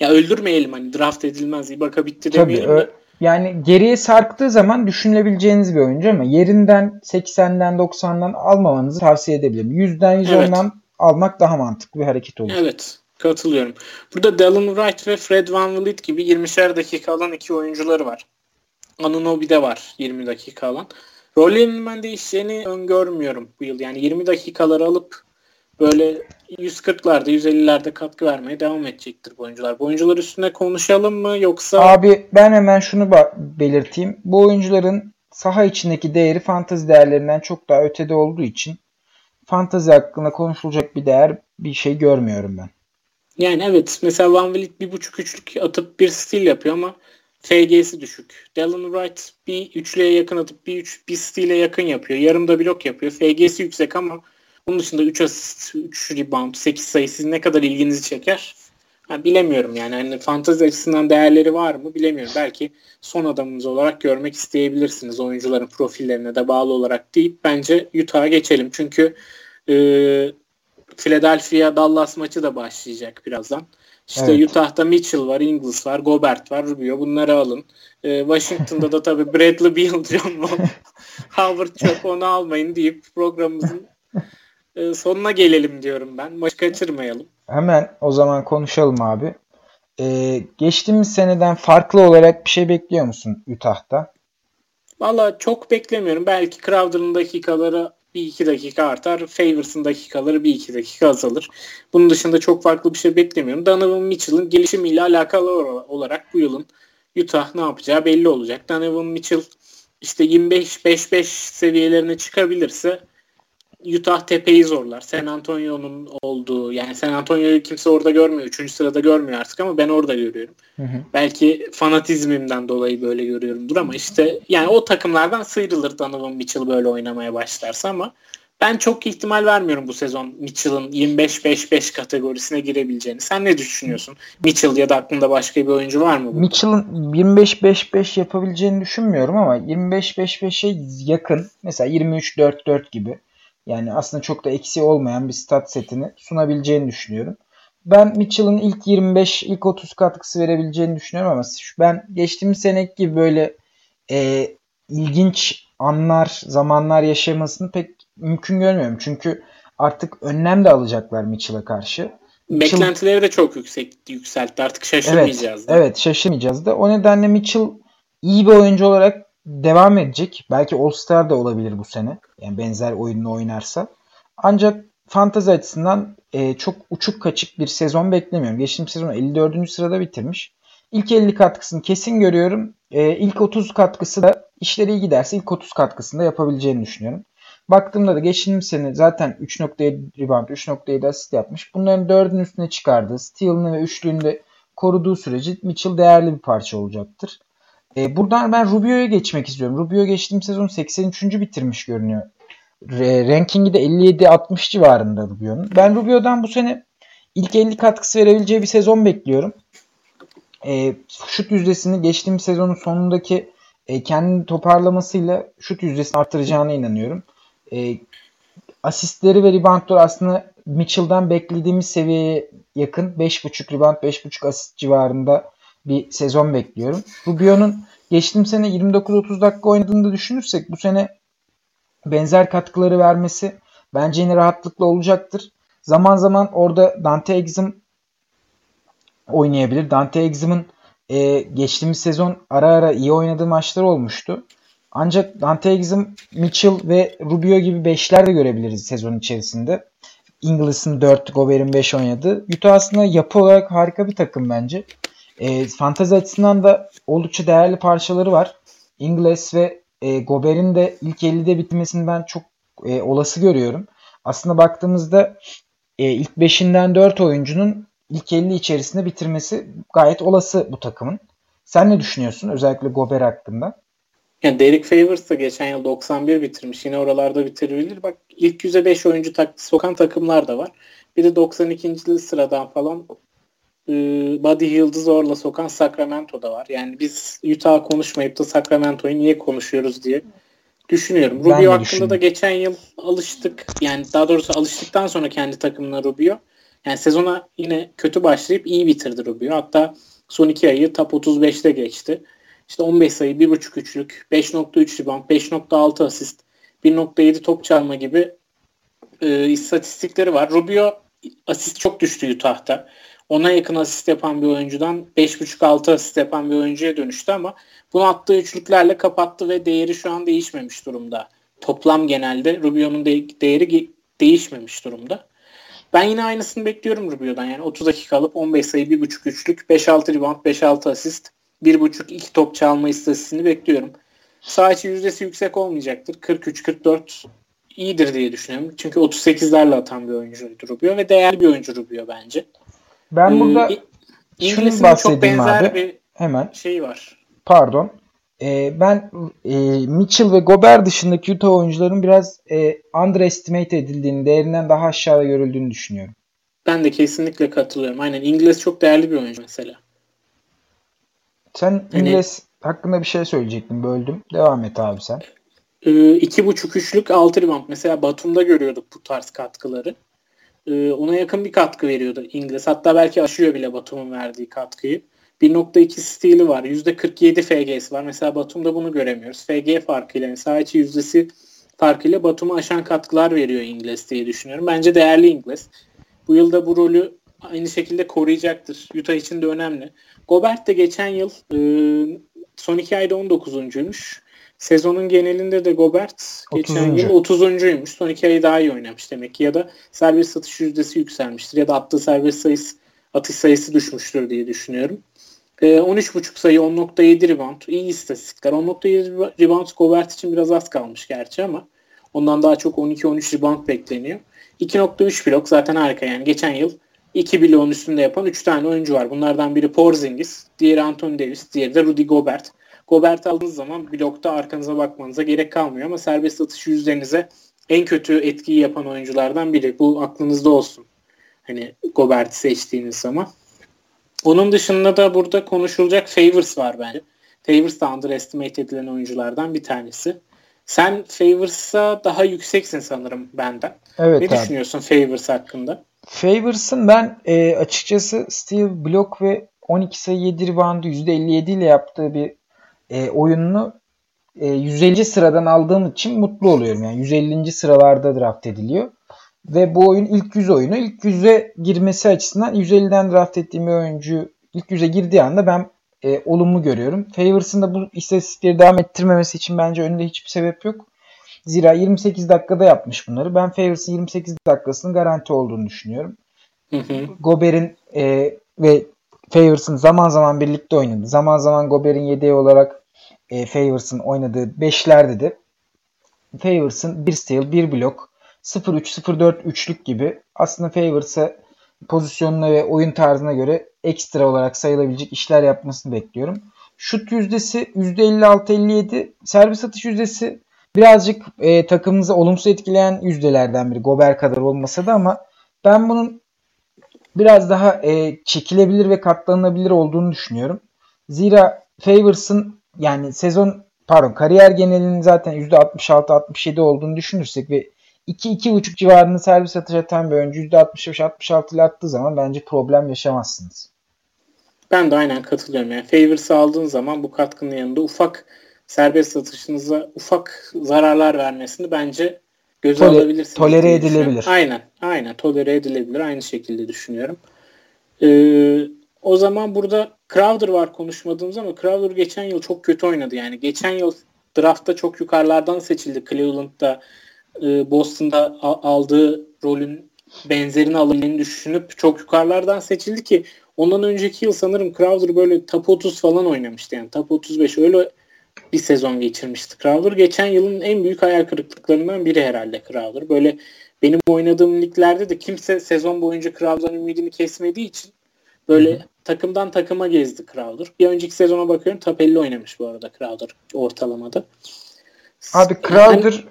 ya öldürmeyelim hani draft edilmez. Ibaka bitti demeyelim tabii, de. Yani geriye sarktığı zaman düşünülebileceğiniz bir oyuncu ama yerinden 80'den 90'dan almamanızı tavsiye edebilirim. 100'den 110'dan evet. almak daha mantıklı bir hareket olur. Evet. Katılıyorum. Burada Dallin Wright ve Fred Van Vliet gibi 20'şer dakika alan iki oyuncuları var. Anunobi de var 20 dakika alan. Rollerinin ben değişeceğini öngörmüyorum bu yıl. Yani 20 dakikaları alıp böyle 140'larda 150'lerde katkı vermeye devam edecektir bu oyuncular. Bu oyuncular üstüne konuşalım mı yoksa? Abi ben hemen şunu belirteyim. Bu oyuncuların saha içindeki değeri fantazi değerlerinden çok daha ötede olduğu için fantazi hakkında konuşulacak bir değer bir şey görmüyorum ben. Yani evet mesela Van Vliet bir buçuk üçlük atıp bir stil yapıyor ama FG'si düşük. Dallin Wright bir üçlüye yakın atıp bir, üç, bir stile yakın yapıyor. Yarımda blok yapıyor. FG'si yüksek ama onun dışında 3 asist, 3 rebound, 8 sayı sizin ne kadar ilginizi çeker? Ha, bilemiyorum yani. Hani fantezi açısından değerleri var mı bilemiyorum. Belki son adamınız olarak görmek isteyebilirsiniz oyuncuların profillerine de bağlı olarak deyip bence Utah'a geçelim. Çünkü e, Philadelphia Dallas maçı da başlayacak birazdan. İşte evet. Utah'da Mitchell var, Ingles var, Gobert var, Rubio bunları alın. Ee, Washington'da da tabii Bradley Beal, John Wall, Howard çöp onu almayın deyip programımızın e, sonuna gelelim diyorum ben. Maçı kaçırmayalım. Hemen o zaman konuşalım abi. Ee, geçtiğimiz seneden farklı olarak bir şey bekliyor musun Utah'ta? Valla çok beklemiyorum. Belki Crowder'ın dakikaları bir iki dakika artar. Favors'ın dakikaları bir iki dakika azalır. Bunun dışında çok farklı bir şey beklemiyorum. Donovan Mitchell'ın gelişimiyle alakalı olarak bu yılın Utah ne yapacağı belli olacak. Donovan Mitchell işte 25-5-5 seviyelerine çıkabilirse Utah tepeyi zorlar. San Antonio'nun olduğu yani San Antonio'yu kimse orada görmüyor. Üçüncü sırada görmüyor artık ama ben orada görüyorum. Hı hı. Belki fanatizmimden dolayı böyle görüyorumdur ama işte yani o takımlardan sıyrılır Donovan Mitchell böyle oynamaya başlarsa ama ben çok ihtimal vermiyorum bu sezon Mitchell'ın 25-5-5 kategorisine girebileceğini. Sen ne düşünüyorsun? Mitchell ya da aklında başka bir oyuncu var mı? Mitchell'ın 25-5-5 yapabileceğini düşünmüyorum ama 25-5-5'e yakın. Mesela 23-4-4 gibi yani aslında çok da eksi olmayan bir stat setini sunabileceğini düşünüyorum. ben Mitchell'ın ilk 25, ilk 30 katkısı verebileceğini düşünüyorum ama ben geçtiğimiz seneki gibi böyle e, ilginç anlar, zamanlar yaşamasını pek mümkün görmüyorum. Çünkü artık önlem de alacaklar Mitchell'a karşı. Mitchell... Beklentileri de çok yüksek yükseltti. Artık şaşırmayacağız evet, da. Evet şaşırmayacağız da. O nedenle Mitchell iyi bir oyuncu olarak devam edecek. Belki All-Star da olabilir bu sene. Yani benzer oyununu oynarsa. Ancak fantazi açısından e, çok uçuk kaçık bir sezon beklemiyorum. Geçtiğim sezon 54. sırada bitirmiş. İlk 50 katkısını kesin görüyorum. E, ilk 30 katkısı da işleri iyi giderse ilk 30 katkısını da yapabileceğini düşünüyorum. Baktığımda da geçtiğimiz sene zaten 3.7 rebound, 3.7 asist yapmış. Bunların dördünün üstüne çıkardığı, steal'ını ve üçlüğünü de koruduğu sürece Mitchell değerli bir parça olacaktır. E, buradan ben Rubio'ya geçmek istiyorum. Rubio geçtiğim sezon 83. bitirmiş görünüyor. E, rankingi de 57-60 civarında Rubio'nun. Ben Rubio'dan bu sene ilk 50 katkısı verebileceği bir sezon bekliyorum. E, şut yüzdesini geçtiğim sezonun sonundaki e, kendini toparlamasıyla şut yüzdesini artıracağına inanıyorum. E, asistleri ve reboundları aslında Mitchell'dan beklediğimiz seviyeye yakın 5.5 rebound 5.5 asist civarında bir sezon bekliyorum. Rubio'nun geçtiğim sene 29-30 dakika oynadığını da düşünürsek bu sene benzer katkıları vermesi bence yine rahatlıkla olacaktır. Zaman zaman orada Dante Exum oynayabilir. Dante Exum'un e, geçtiğimiz sezon ara ara iyi oynadığı maçlar olmuştu. Ancak Dante Exum, Mitchell ve Rubio gibi beşler de görebiliriz sezon içerisinde. Inglis'in 4, Gobert'in 5 oynadı. Utah aslında yapı olarak harika bir takım bence. E, fantezi açısından da oldukça değerli parçaları var. Ingles ve e, Gobert'in de ilk 50'de bitmesini ben çok e, olası görüyorum. Aslında baktığımızda e, ilk 5'inden 4 oyuncunun ilk 50 içerisinde bitirmesi gayet olası bu takımın. Sen ne düşünüyorsun özellikle Gobert hakkında? Yani Derek Favors da geçen yıl 91 bitirmiş. Yine oralarda bitirebilir. Bak ilk yüze 5 oyuncu tak sokan takımlar da var. Bir de 92. sıradan falan e, Buddy Hield'ı zorla sokan Sacramento da var. Yani biz Utah konuşmayıp da Sacramento'yu niye konuşuyoruz diye düşünüyorum. Rubio hakkında da geçen yıl alıştık. Yani daha doğrusu alıştıktan sonra kendi takımına Rubio. Yani sezona yine kötü başlayıp iyi bitirdi Rubio. Hatta son iki ayı top 35'te geçti. İşte 15 sayı, 1.5 üçlük, 5.3 rebound, 5.6 asist, 1.7 top çalma gibi e, istatistikleri var. Rubio asist çok düştü Utah'ta. Ona yakın asist yapan bir oyuncudan 5.5-6 asist yapan bir oyuncuya dönüştü ama bunu attığı üçlüklerle kapattı ve değeri şu an değişmemiş durumda. Toplam genelde Rubio'nun de- değeri değişmemiş durumda. Ben yine aynısını bekliyorum Rubio'dan. Yani 30 dakika alıp 15 sayı, 1.5 üçlük, 5-6 rebound, 5-6 asist, 1.5-2 top çalma istatistiğini bekliyorum. Sağ içi yüzdesi yüksek olmayacaktır. 43-44 iyidir diye düşünüyorum. Çünkü 38'lerle atan bir oyuncu Rubio ve değerli bir oyuncu Rubio bence. Ben ee, burada şunu bahsedeyim çok benzer abi. Bir Hemen. şey var. Pardon. Ee, ben e, Mitchell ve Gobert dışındaki Utah oyuncuların biraz e, underestimate edildiğini, değerinden daha aşağıda görüldüğünü düşünüyorum. Ben de kesinlikle katılıyorum. Aynen İngiliz çok değerli bir oyuncu mesela. Sen hani, İngiliz hakkında bir şey söyleyecektin. Böldüm. Devam et abi sen. E, iki buçuk üçlük altı rebound. Mesela Batum'da görüyorduk bu tarz katkıları. E, ona yakın bir katkı veriyordu İngiliz. Hatta belki aşıyor bile Batum'un verdiği katkıyı. 1.2 stili var. %47 FG'si var. Mesela Batum'da bunu göremiyoruz. FG farkıyla, mesela içi yüzdesi farkıyla Batum'a aşan katkılar veriyor İngiliz diye düşünüyorum. Bence değerli İngiliz. Bu yılda bu rolü aynı şekilde koruyacaktır. Utah için de önemli. Gobert de geçen yıl e, son iki ayda 19'uncuymuş. Sezonun genelinde de Gobert geçen 30. yıl 30'uncuymuş. Son iki ayı daha iyi oynamış demek ki. Ya da serbest satış yüzdesi yükselmiştir. Ya da attığı serbest sayısı atış sayısı düşmüştür diye düşünüyorum. E, 13.5 sayı 10.7 rebound. iyi istatistikler. 10.7 rebound Gobert için biraz az kalmış gerçi ama ondan daha çok 12-13 rebound bekleniyor. 2.3 blok zaten harika yani. Geçen yıl 2 bloğun üstünde yapan 3 tane oyuncu var. Bunlardan biri Porzingis, diğeri Anthony Davis, diğeri de Rudy Gobert. Gobert aldığınız zaman blokta arkanıza bakmanıza gerek kalmıyor ama serbest atış yüzlerinize en kötü etkiyi yapan oyunculardan biri. Bu aklınızda olsun. Hani Gobert'i seçtiğiniz zaman. Onun dışında da burada konuşulacak Favors var bence. Favors da underestimate edilen oyunculardan bir tanesi. Sen Favors'a daha yükseksin sanırım benden. Evet ne abi. düşünüyorsun Favors hakkında? Favors'ın ben e, açıkçası Steve Block ve 12 sayı 7 reboundu %57 ile yaptığı bir e, oyununu e, 150. sıradan aldığım için mutlu oluyorum. Yani 150. sıralarda draft ediliyor. Ve bu oyun ilk 100 oyunu. ilk 100'e girmesi açısından 150'den draft ettiğim bir oyuncu ilk 100'e girdiği anda ben e, olumlu görüyorum. Favors'ın da bu istatistikleri devam ettirmemesi için bence önünde hiçbir sebep yok. Zira 28 dakikada yapmış bunları. Ben Favors'ın 28 dakikasının garanti olduğunu düşünüyorum. Gober'in e, ve Favors'ın zaman zaman birlikte oynadı. Zaman zaman Gober'in yedeği olarak e, Favors'ın oynadığı beşlerde de Favors'ın bir steal, bir blok, 0-3-0-4 üçlük gibi aslında Favors'a pozisyonuna ve oyun tarzına göre ekstra olarak sayılabilecek işler yapmasını bekliyorum. Şut yüzdesi %56-57, servis atış yüzdesi birazcık e, takımımızı olumsuz etkileyen yüzdelerden biri. Gober kadar olmasa da ama ben bunun biraz daha e, çekilebilir ve katlanılabilir olduğunu düşünüyorum. Zira Favors'ın yani sezon pardon kariyer genelinin zaten %66-67 olduğunu düşünürsek ve 2-2,5 civarında servis atış atan bir oyuncu %65-66 ile attığı zaman bence problem yaşamazsınız. Ben de aynen katılıyorum. Yani Favors'ı aldığın zaman bu katkının yanında ufak serbest atışınıza ufak zararlar vermesini bence göze Tole, alabilirsiniz. Tolere edilebilir. Aynen. Aynen. Tolere edilebilir. Aynı şekilde düşünüyorum. Ee, o zaman burada Crowder var konuşmadığımız ama Crowder geçen yıl çok kötü oynadı. Yani geçen yıl draftta çok yukarılardan seçildi. Cleveland'da e, Boston'da aldığı rolün benzerini alabileceğini düşünüp çok yukarılardan seçildi ki ondan önceki yıl sanırım Crowder böyle top 30 falan oynamıştı. Yani top 35 öyle bir sezon geçirmişti Crowder. Geçen yılın en büyük hayal kırıklıklarından biri herhalde Crowder. Böyle benim oynadığım liglerde de kimse sezon boyunca Crowder'ın ümidini kesmediği için böyle Hı-hı. takımdan takıma gezdi Crowder. Bir önceki sezona bakıyorum 50 oynamış bu arada Crowder ortalamada. Abi Crowder yani,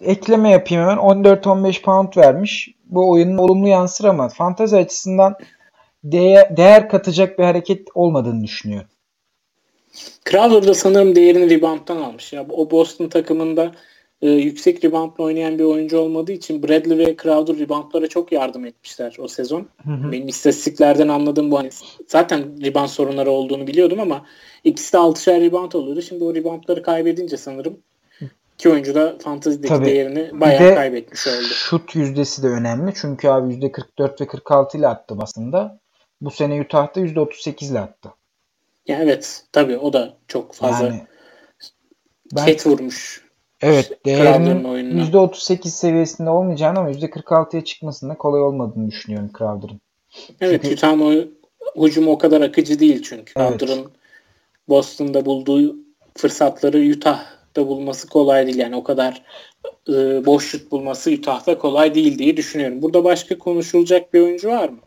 ekleme yapayım hemen. 14-15 pound vermiş. Bu oyunun olumlu yansır ama fantazi açısından değer, değer katacak bir hareket olmadığını düşünüyorum. Crowder da sanırım değerini rebound'dan almış. Ya o Boston takımında e, yüksek reboundla oynayan bir oyuncu olmadığı için Bradley ve Crowder reboundlara çok yardım etmişler o sezon. Hı hı. Benim istatistiklerden anladığım bu. Hani zaten rebound sorunları olduğunu biliyordum ama ikisi de 6'şer rebound oluyordu. Şimdi o reboundları kaybedince sanırım iki oyuncu da fantazideki Tabii. değerini bayağı de kaybetmiş oldu. Şut yüzdesi de önemli. Çünkü abi %44 ve 46 ile attı aslında. Bu sene Utah'ta %38 ile attı. Ya evet tabii o da çok fazla yani, ben, ket vurmuş. Evet değerinin %38 seviyesinde olmayacağını ama %46'ya çıkmasında kolay olmadığını düşünüyorum Crowder'ın. Evet çünkü... Utah'ın o hücumu o kadar akıcı değil çünkü. Evet. Crowder'ın Boston'da bulduğu fırsatları Utah'da bulması kolay değil. Yani o kadar e, boş şut bulması Utah'da kolay değil diye düşünüyorum. Burada başka konuşulacak bir oyuncu var mı?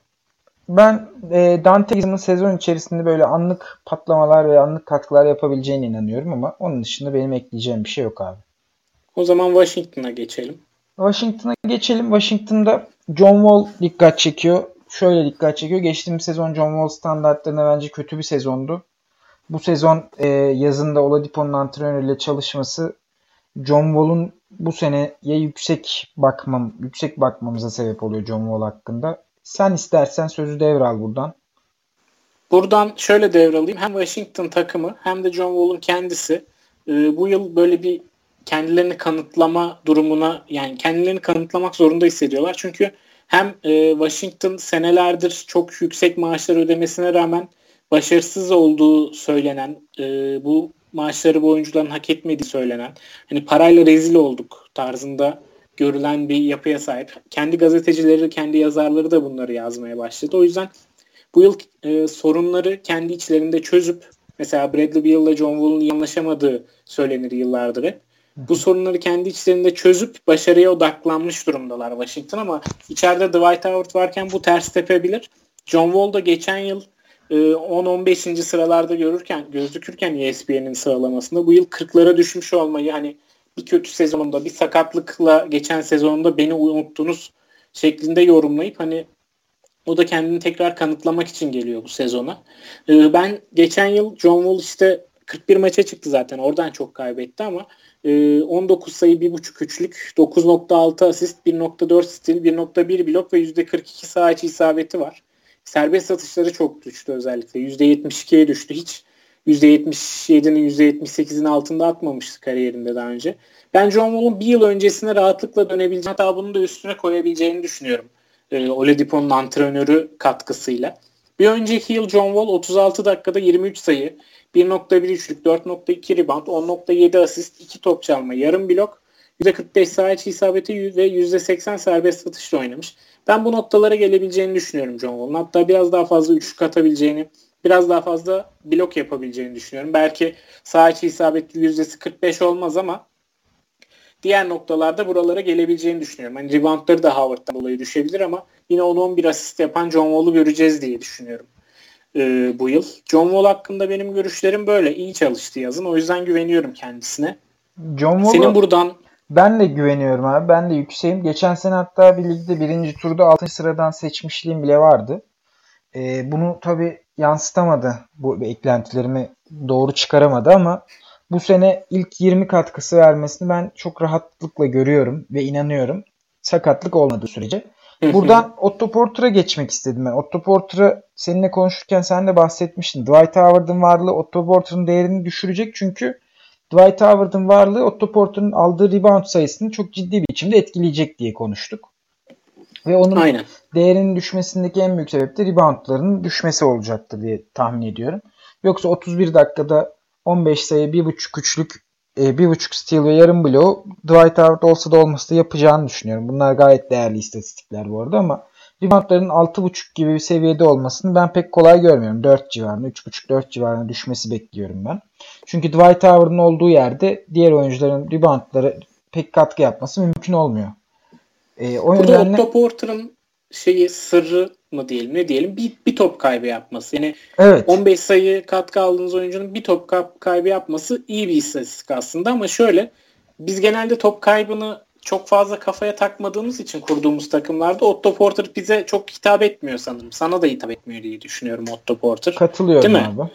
Ben e, Dante Gizem'in sezon içerisinde böyle anlık patlamalar ve anlık katkılar yapabileceğine inanıyorum ama onun dışında benim ekleyeceğim bir şey yok abi. O zaman Washington'a geçelim. Washington'a geçelim. Washington'da John Wall dikkat çekiyor. Şöyle dikkat çekiyor. Geçtiğimiz sezon John Wall standartlarına bence kötü bir sezondu. Bu sezon e, yazında Oladipo'nun antrenörüyle çalışması John Wall'un bu seneye yüksek bakmam, yüksek bakmamıza sebep oluyor John Wall hakkında. Sen istersen sözü devral buradan. Buradan şöyle devralayım. Hem Washington takımı hem de John Wall'un kendisi e, bu yıl böyle bir kendilerini kanıtlama durumuna yani kendilerini kanıtlamak zorunda hissediyorlar. Çünkü hem e, Washington senelerdir çok yüksek maaşlar ödemesine rağmen başarısız olduğu söylenen e, bu maaşları bu oyuncuların hak etmediği söylenen hani parayla rezil olduk tarzında görülen bir yapıya sahip. Kendi gazetecileri, kendi yazarları da bunları yazmaya başladı. O yüzden bu yıl e, sorunları kendi içlerinde çözüp mesela Bradley Beal ile John Wall'un iyi anlaşamadığı söylenir yıllardır hep. Bu sorunları kendi içlerinde çözüp başarıya odaklanmış durumdalar Washington ama içeride Dwight Howard varken bu ters tepebilir. John Wall da geçen yıl 10-15. E, sıralarda görürken gözükürken ESPN'in sıralamasında bu yıl 40'lara düşmüş olmayı hani bir kötü sezonunda bir sakatlıkla geçen sezonunda beni unuttunuz şeklinde yorumlayıp hani o da kendini tekrar kanıtlamak için geliyor bu sezona. Ee, ben geçen yıl John Wall işte 41 maça çıktı zaten. Oradan çok kaybetti ama 19 sayı 1.5 üçlük, 9.6 asist, 1.4 stil, 1.1 blok ve %42 saha içi isabeti var. Serbest atışları çok düştü özellikle. %72'ye düştü. Hiç %77'nin %78'in altında atmamıştı kariyerinde daha önce. Ben John Wall'un bir yıl öncesine rahatlıkla dönebileceğini hatta bunu da üstüne koyabileceğini düşünüyorum. E, Oladipo'nun antrenörü katkısıyla. Bir önceki yıl John Wall 36 dakikada 23 sayı, 1.1 üçlük, 4.2 rebound, 10.7 asist, 2 top çalma, yarım blok, %45 saha içi isabeti ve %80 serbest atışla oynamış. Ben bu noktalara gelebileceğini düşünüyorum John Wall'un. Hatta biraz daha fazla üçlük atabileceğini, biraz daha fazla blok yapabileceğini düşünüyorum. Belki saha içi isabeti yüzdesi 45 olmaz ama diğer noktalarda buralara gelebileceğini düşünüyorum. Hani reboundları da Howard'dan dolayı düşebilir ama yine 10-11 asist yapan John Wall'u göreceğiz diye düşünüyorum e, bu yıl. John Wall hakkında benim görüşlerim böyle. İyi çalıştı yazın. O yüzden güveniyorum kendisine. John Senin buradan ben de güveniyorum abi. Ben de yükseğim. Geçen sene hatta bir ligde birinci turda 6. sıradan seçmişliğim bile vardı. E, bunu tabi yansıtamadı. Bu beklentilerimi doğru çıkaramadı ama bu sene ilk 20 katkısı vermesini ben çok rahatlıkla görüyorum ve inanıyorum. Sakatlık olmadığı sürece. Buradan Otto Porter'a geçmek istedim ben. Otto Porter'ı seninle konuşurken sen de bahsetmiştin. Dwight Howard'ın varlığı Otto Porter'ın değerini düşürecek çünkü Dwight Howard'ın varlığı Otto Porter'ın aldığı rebound sayısını çok ciddi bir biçimde etkileyecek diye konuştuk. Ve onun Aynen. değerinin düşmesindeki en büyük sebep de reboundların düşmesi olacaktır diye tahmin ediyorum. Yoksa 31 dakikada 15 sayı, 1.5 üçlük, 1.5 steal ve yarım bloğu Dwight Howard olsa da olmasa da yapacağını düşünüyorum. Bunlar gayet değerli istatistikler bu arada ama reboundların 6.5 gibi bir seviyede olmasını ben pek kolay görmüyorum. 4 civarında, 3.5-4 civarında düşmesi bekliyorum ben. Çünkü Dwight Howard'ın olduğu yerde diğer oyuncuların reboundları pek katkı yapması mümkün olmuyor. Ee, o Burada nedenle... Otto Porter'ın şeyi sırrı mı diyelim ne diyelim bir, bir top kaybı yapması. Yani evet. 15 sayı katkı aldığınız oyuncunun bir top kaybı yapması iyi bir istatistik aslında ama şöyle biz genelde top kaybını çok fazla kafaya takmadığımız için kurduğumuz takımlarda Otto Porter bize çok hitap etmiyor sanırım. Sana da hitap etmiyor diye düşünüyorum Otto Porter. Katılıyorum Değil mi? abi.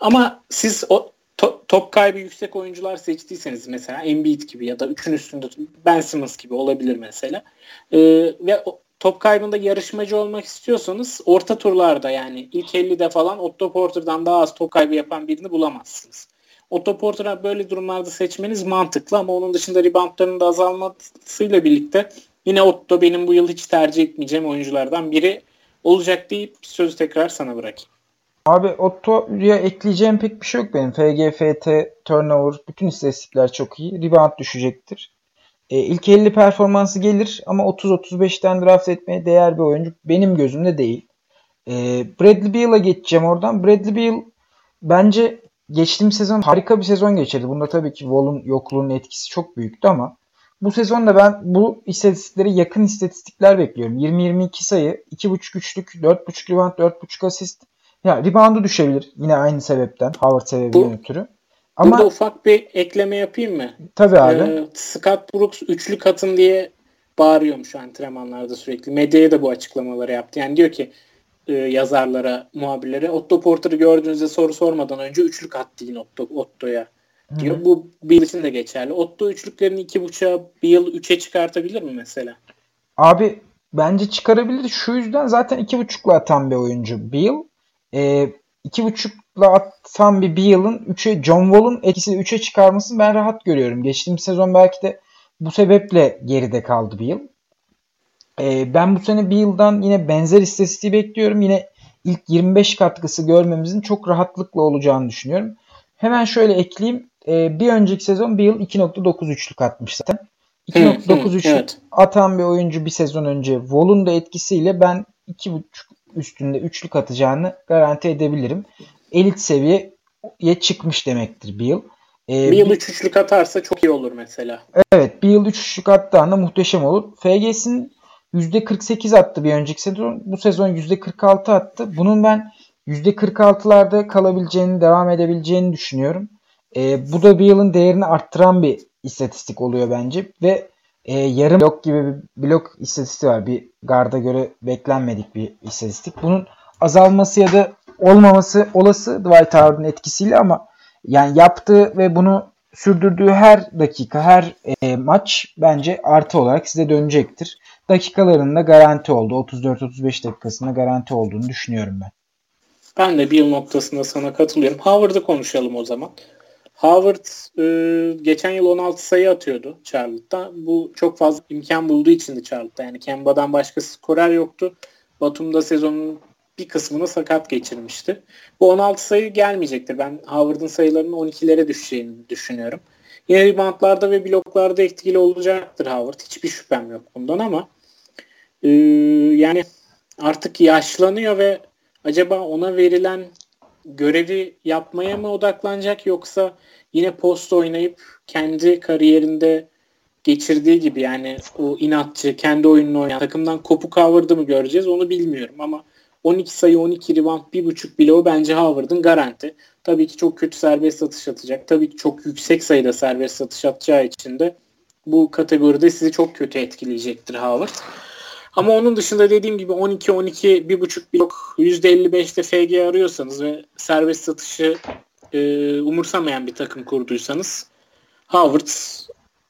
Ama siz o to, top kaybı yüksek oyuncular seçtiyseniz mesela Embiid gibi ya da üçün üstünde Ben Simmons gibi olabilir mesela. Ee, ve top kaybında yarışmacı olmak istiyorsanız orta turlarda yani ilk 50'de falan Otto Porter'dan daha az top kaybı yapan birini bulamazsınız. Otto Porter'ı böyle durumlarda seçmeniz mantıklı ama onun dışında reboundların da azalmasıyla birlikte yine Otto benim bu yıl hiç tercih etmeyeceğim oyunculardan biri olacak deyip sözü tekrar sana bırakayım. Abi Otto'ya ekleyeceğim pek bir şey yok benim. FG, FT, turnover bütün istatistikler çok iyi. Rebound düşecektir. E, ilk 50 performansı gelir ama 30-35'ten draft etmeye değer bir oyuncu benim gözümde değil. E, Bradley Beal'a geçeceğim oradan. Bradley Beal bence geçtiğimiz sezon harika bir sezon geçirdi. Bunda tabii ki Wall'un yokluğunun etkisi çok büyüktü ama bu sezonda ben bu istatistiklere yakın istatistikler bekliyorum. 20-22 sayı, 2.5 üçlük, 4.5 rebound, 4.5 asist. Ya reboundu düşebilir yine aynı sebepten. Howard sebebinden ötürü. Ama, Burada ufak bir ekleme yapayım mı? Tabii abi. Ee, Scott Brooks üçlü katın diye bağırıyormuş antrenmanlarda sürekli. Medyaya da bu açıklamaları yaptı. Yani diyor ki e, yazarlara, muhabirlere Otto Porter'ı gördüğünüzde soru sormadan önce üçlük at deyin Otto, Otto'ya diyor. Bu bir için de geçerli. Otto üçlüklerini iki buçuğa bir yıl üçe çıkartabilir mi mesela? Abi bence çıkarabilir. Şu yüzden zaten iki buçukla atan bir oyuncu Bill. E, iki buçukla atan bir Beal'ın 3'e John Wall'un etkisini 3'e çıkarmasını ben rahat görüyorum. Geçtiğim sezon belki de bu sebeple geride kaldı Beal. Ee, ben bu sene Beal'dan yine benzer istatistiği bekliyorum. Yine ilk 25 katkısı görmemizin çok rahatlıkla olacağını düşünüyorum. Hemen şöyle ekleyeyim. Ee, bir önceki sezon Beal 2.9 üçlük atmış zaten. 2.9 üçlük evet. atan bir oyuncu bir sezon önce Wall'un da etkisiyle ben 2.5 üstünde üçlük atacağını garanti edebilirim. Elit seviyeye çıkmış demektir bir yıl. Ee, bir yıl 3 üçlük atarsa çok iyi olur mesela. Evet bir yıl 3 üçlük attığında muhteşem olur. FG'sin %48 attı bir önceki sezon. Bu sezon %46 attı. Bunun ben %46'larda kalabileceğini, devam edebileceğini düşünüyorum. Ee, bu da bir yılın değerini arttıran bir istatistik oluyor bence. Ve e, yarım blok gibi bir blok istatistiği var. Bir garda göre beklenmedik bir istatistik. Bunun azalması ya da olmaması olası Dwight Howard'ın etkisiyle ama Yani yaptığı ve bunu sürdürdüğü her dakika, her e, maç bence artı olarak size dönecektir. Dakikalarında garanti oldu. 34-35 dakikasında garanti olduğunu düşünüyorum ben. Ben de bir noktasında sana katılıyorum. Howard'ı konuşalım o zaman. Howard e, geçen yıl 16 sayı atıyordu Charlotte'da. Bu çok fazla imkan bulduğu için de Charlotte'da. Yani Kemba'dan başka skorer yoktu. Batum'da sezonun bir kısmını sakat geçirmişti. Bu 16 sayı gelmeyecektir. Ben Howard'ın sayılarının 12'lere düşeceğini düşünüyorum. Yine reboundlarda ve bloklarda etkili olacaktır Howard. Hiçbir şüphem yok bundan ama e, yani artık yaşlanıyor ve acaba ona verilen görevi yapmaya mı odaklanacak yoksa yine post oynayıp kendi kariyerinde geçirdiği gibi yani o inatçı kendi oyununu oynayan takımdan kopuk Howard'ı mı göreceğiz onu bilmiyorum ama 12 sayı 12 rebound 1.5 bloğu bence Howard'ın garanti. Tabii ki çok kötü serbest satış atacak. Tabii ki çok yüksek sayıda serbest satış atacağı için de bu kategoride sizi çok kötü etkileyecektir Howard. Ama onun dışında dediğim gibi 12 12 1.5 blok %55'te FG arıyorsanız ve serbest satışı e, umursamayan bir takım kurduysanız Howard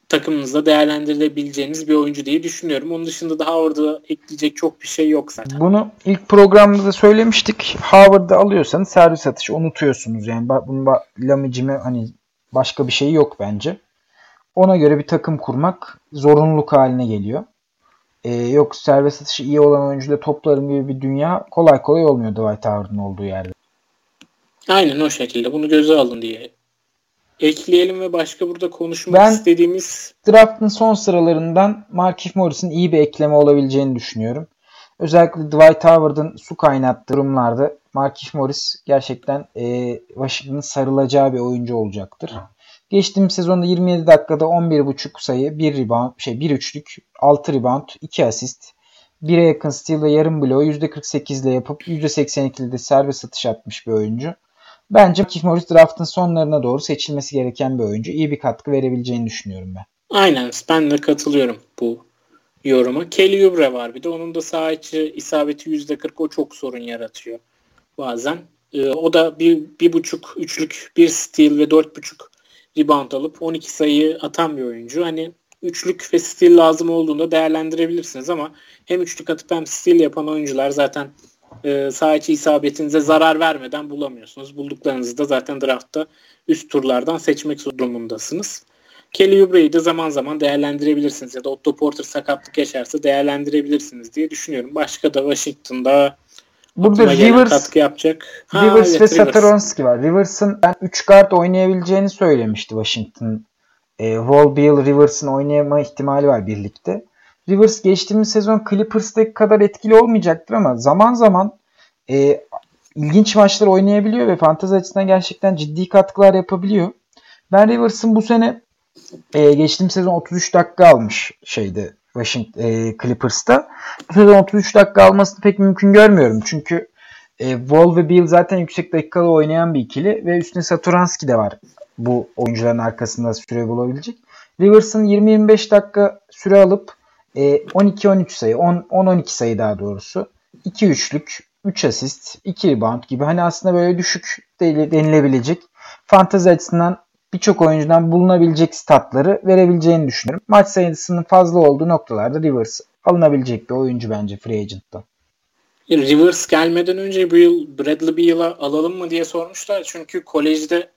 takımınızda değerlendirilebileceğiniz bir oyuncu diye düşünüyorum. Onun dışında da Howard'a ekleyecek çok bir şey yok zaten. Bunu ilk programda da söylemiştik. Howard'ı alıyorsanız servis atışı unutuyorsunuz. Yani bunun lamicime hani başka bir şey yok bence. Ona göre bir takım kurmak zorunluluk haline geliyor. Ee, yok servis atışı iyi olan oyuncuyla toplarım gibi bir dünya kolay kolay olmuyor Dwight Howard'ın olduğu yerde. Aynen o şekilde. Bunu göze alın diye ekleyelim ve başka burada konuşmak ben, istediğimiz... draftın son sıralarından Markif Morris'in iyi bir ekleme olabileceğini düşünüyorum. Özellikle Dwight Howard'ın su kaynattığı durumlarda Markif Morris gerçekten e, Washington'ın sarılacağı bir oyuncu olacaktır. Geçtiğimiz sezonda 27 dakikada 11.5 sayı, 1 rebound, şey 1 üçlük, 6 rebound, 2 asist, 1'e yakın steal ve yarım bloğu %48 ile yapıp %82 ile de serbest atış atmış bir oyuncu. Bence Keith Morris draftın sonlarına doğru seçilmesi gereken bir oyuncu. İyi bir katkı verebileceğini düşünüyorum ben. Aynen ben de katılıyorum bu yoruma. Kelly Oubre var bir de onun da sağ içi isabeti %40 o çok sorun yaratıyor bazen. Ee, o da bir, bir buçuk üçlük bir steal ve dört buçuk rebound alıp 12 sayı atan bir oyuncu. Hani üçlük ve steal lazım olduğunda değerlendirebilirsiniz ama hem üçlük atıp hem steal yapan oyuncular zaten e, sağ içi isabetinize zarar vermeden bulamıyorsunuz. Bulduklarınızı da zaten draftta üst turlardan seçmek durumundasınız. Kelly Oubre'yi de zaman zaman değerlendirebilirsiniz ya da Otto Porter sakatlık yaşarsa değerlendirebilirsiniz diye düşünüyorum. Başka da Washington'da Burada Rivers, katkı yapacak. Ha, Rivers evet, ve Satoranski var. Rivers'ın ben 3 kart oynayabileceğini söylemişti Washington. E, Wall Bill Rivers'ın oynayama ihtimali var birlikte. Rivers geçtiğimiz sezon Clippers'taki kadar etkili olmayacaktır ama zaman zaman e, ilginç maçlar oynayabiliyor ve fantezi açısından gerçekten ciddi katkılar yapabiliyor. Ben Rivers'ın bu sene e, geçtiğimiz sezon 33 dakika almış şeydi Washington e, Clippers'ta. Bu sezon 33 dakika almasını pek mümkün görmüyorum. Çünkü e, Wall ve Bill zaten yüksek dakikalı oynayan bir ikili ve üstüne Saturanski de var bu oyuncuların arkasında süre bulabilecek. Rivers'ın 20-25 dakika süre alıp 12-13 e, sayı, 10-12 sayı daha doğrusu. 2 üçlük, 3 asist, 2 rebound gibi hani aslında böyle düşük denilebilecek fantezi açısından birçok oyuncudan bulunabilecek statları verebileceğini düşünüyorum. Maç sayısının fazla olduğu noktalarda Rivers alınabilecek bir oyuncu bence free agent'ta. Rivers gelmeden önce bu yıl Bradley Beal'a alalım mı diye sormuşlar. Çünkü kolejde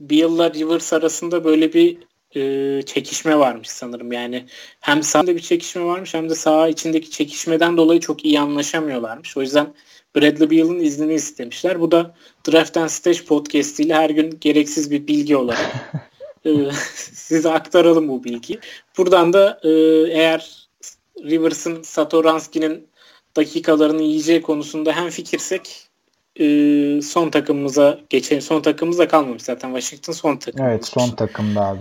Beal'la Rivers arasında böyle bir e, çekişme varmış sanırım. Yani hem sahada bir çekişme varmış hem de saha içindeki çekişmeden dolayı çok iyi anlaşamıyorlarmış. O yüzden Bradley Beal'ın iznini istemişler. Bu da Draft and Stage podcast ile her gün gereksiz bir bilgi olarak e, size aktaralım bu bilgiyi. Buradan da e, eğer Rivers'ın Satoranski'nin dakikalarını yiyeceği konusunda hem fikirsek e, son takımımıza geçelim. Son takımımızda kalmamış zaten Washington son takım. Evet son takımda abi.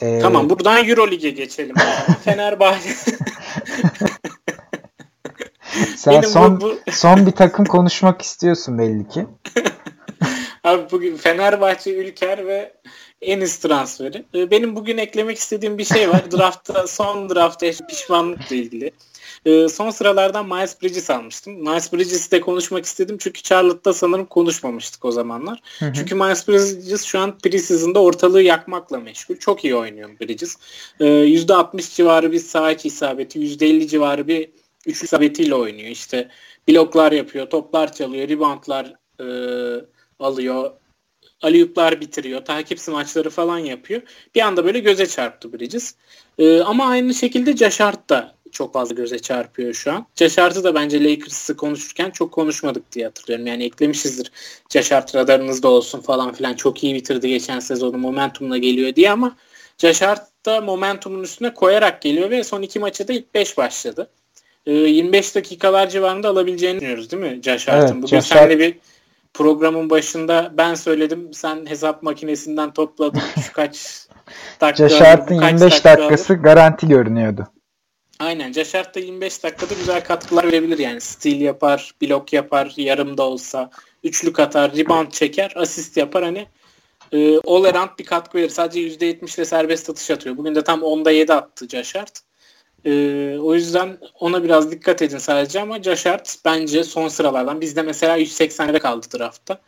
Ee... Tamam buradan Euroleague'e geçelim. Fenerbahçe. Sen Benim son bu, bu... son bir takım konuşmak istiyorsun belli ki. Abi bugün Fenerbahçe Ülker ve Enis transferi. Ee, benim bugün eklemek istediğim bir şey var. Draftta son draftta pişmanlıkla ilgili. E, son sıralardan Miles Bridges almıştım. Miles Bridges'i de konuşmak istedim çünkü Charlotte'da sanırım konuşmamıştık o zamanlar. Hı hı. Çünkü Miles Bridges şu an preseason'da ortalığı yakmakla meşgul. Çok iyi oynuyor Bridges. E, %60 civarı bir sağ içi isabeti, %50 civarı bir üçlü isabetiyle oynuyor. İşte bloklar yapıyor, toplar çalıyor, reboundlar e, alıyor, aliyuplar bitiriyor, takip smaçları falan yapıyor. Bir anda böyle göze çarptı Bridges. E, ama aynı şekilde Caşart da çok fazla göze çarpıyor şu an. Caşart'ı da bence Lakers'ı konuşurken çok konuşmadık diye hatırlıyorum. Yani eklemişizdir Caşart radarınızda olsun falan filan. Çok iyi bitirdi geçen sezonu momentumla geliyor diye ama Caşart da momentumun üstüne koyarak geliyor ve son iki maçta da ilk 5 başladı. 25 ee, dakikalar civarında alabileceğini düşünüyoruz değil mi Caşart'ın? Evet, Bugün Caşart... seninle bir programın başında ben söyledim. Sen hesap makinesinden topladın. Şu kaç dakika. Caşart'ın 25 dakika dakikası alır. garanti görünüyordu. Aynen. Caşart da 25 dakikada güzel katkılar verebilir yani. Stil yapar, blok yapar, yarım da olsa. Üçlük atar, rebound çeker, asist yapar. Hani e, all around bir katkı verir. Sadece %70 ile serbest atış atıyor. Bugün de tam 10'da 7 attı Caşart. Ee, o yüzden ona biraz dikkat edin sadece ama Jashart bence son sıralardan. Bizde mesela 180'de kaldı draftta.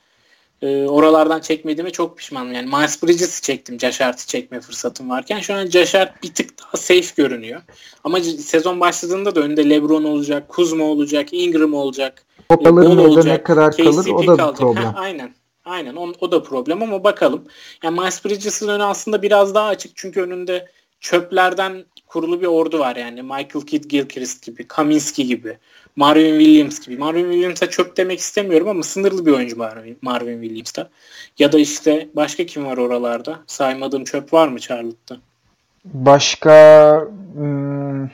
Ee, oralardan çekmediğime çok pişmanım. Yani Miles Bridges'i çektim Jashart'ı çekme fırsatım varken. Şu an Jashart bir tık daha safe görünüyor. Ama sezon başladığında da önünde LeBron olacak, Kuzma olacak, Ingram olacak. Topaların olacak, ne kadar kalır KCP o da kalacak. problem. Ha, aynen. Aynen o, o da problem ama bakalım. Yani Miles Bridges'in önü aslında biraz daha açık çünkü önünde çöplerden kurulu bir ordu var yani. Michael Kidd Gilchrist gibi, Kaminski gibi, Marvin Williams gibi. Marvin Williams'a çöp demek istemiyorum ama sınırlı bir oyuncu Marvin, Marvin Williams'ta. Ya da işte başka kim var oralarda? Saymadığım çöp var mı Charlotte'da? Başka hmm,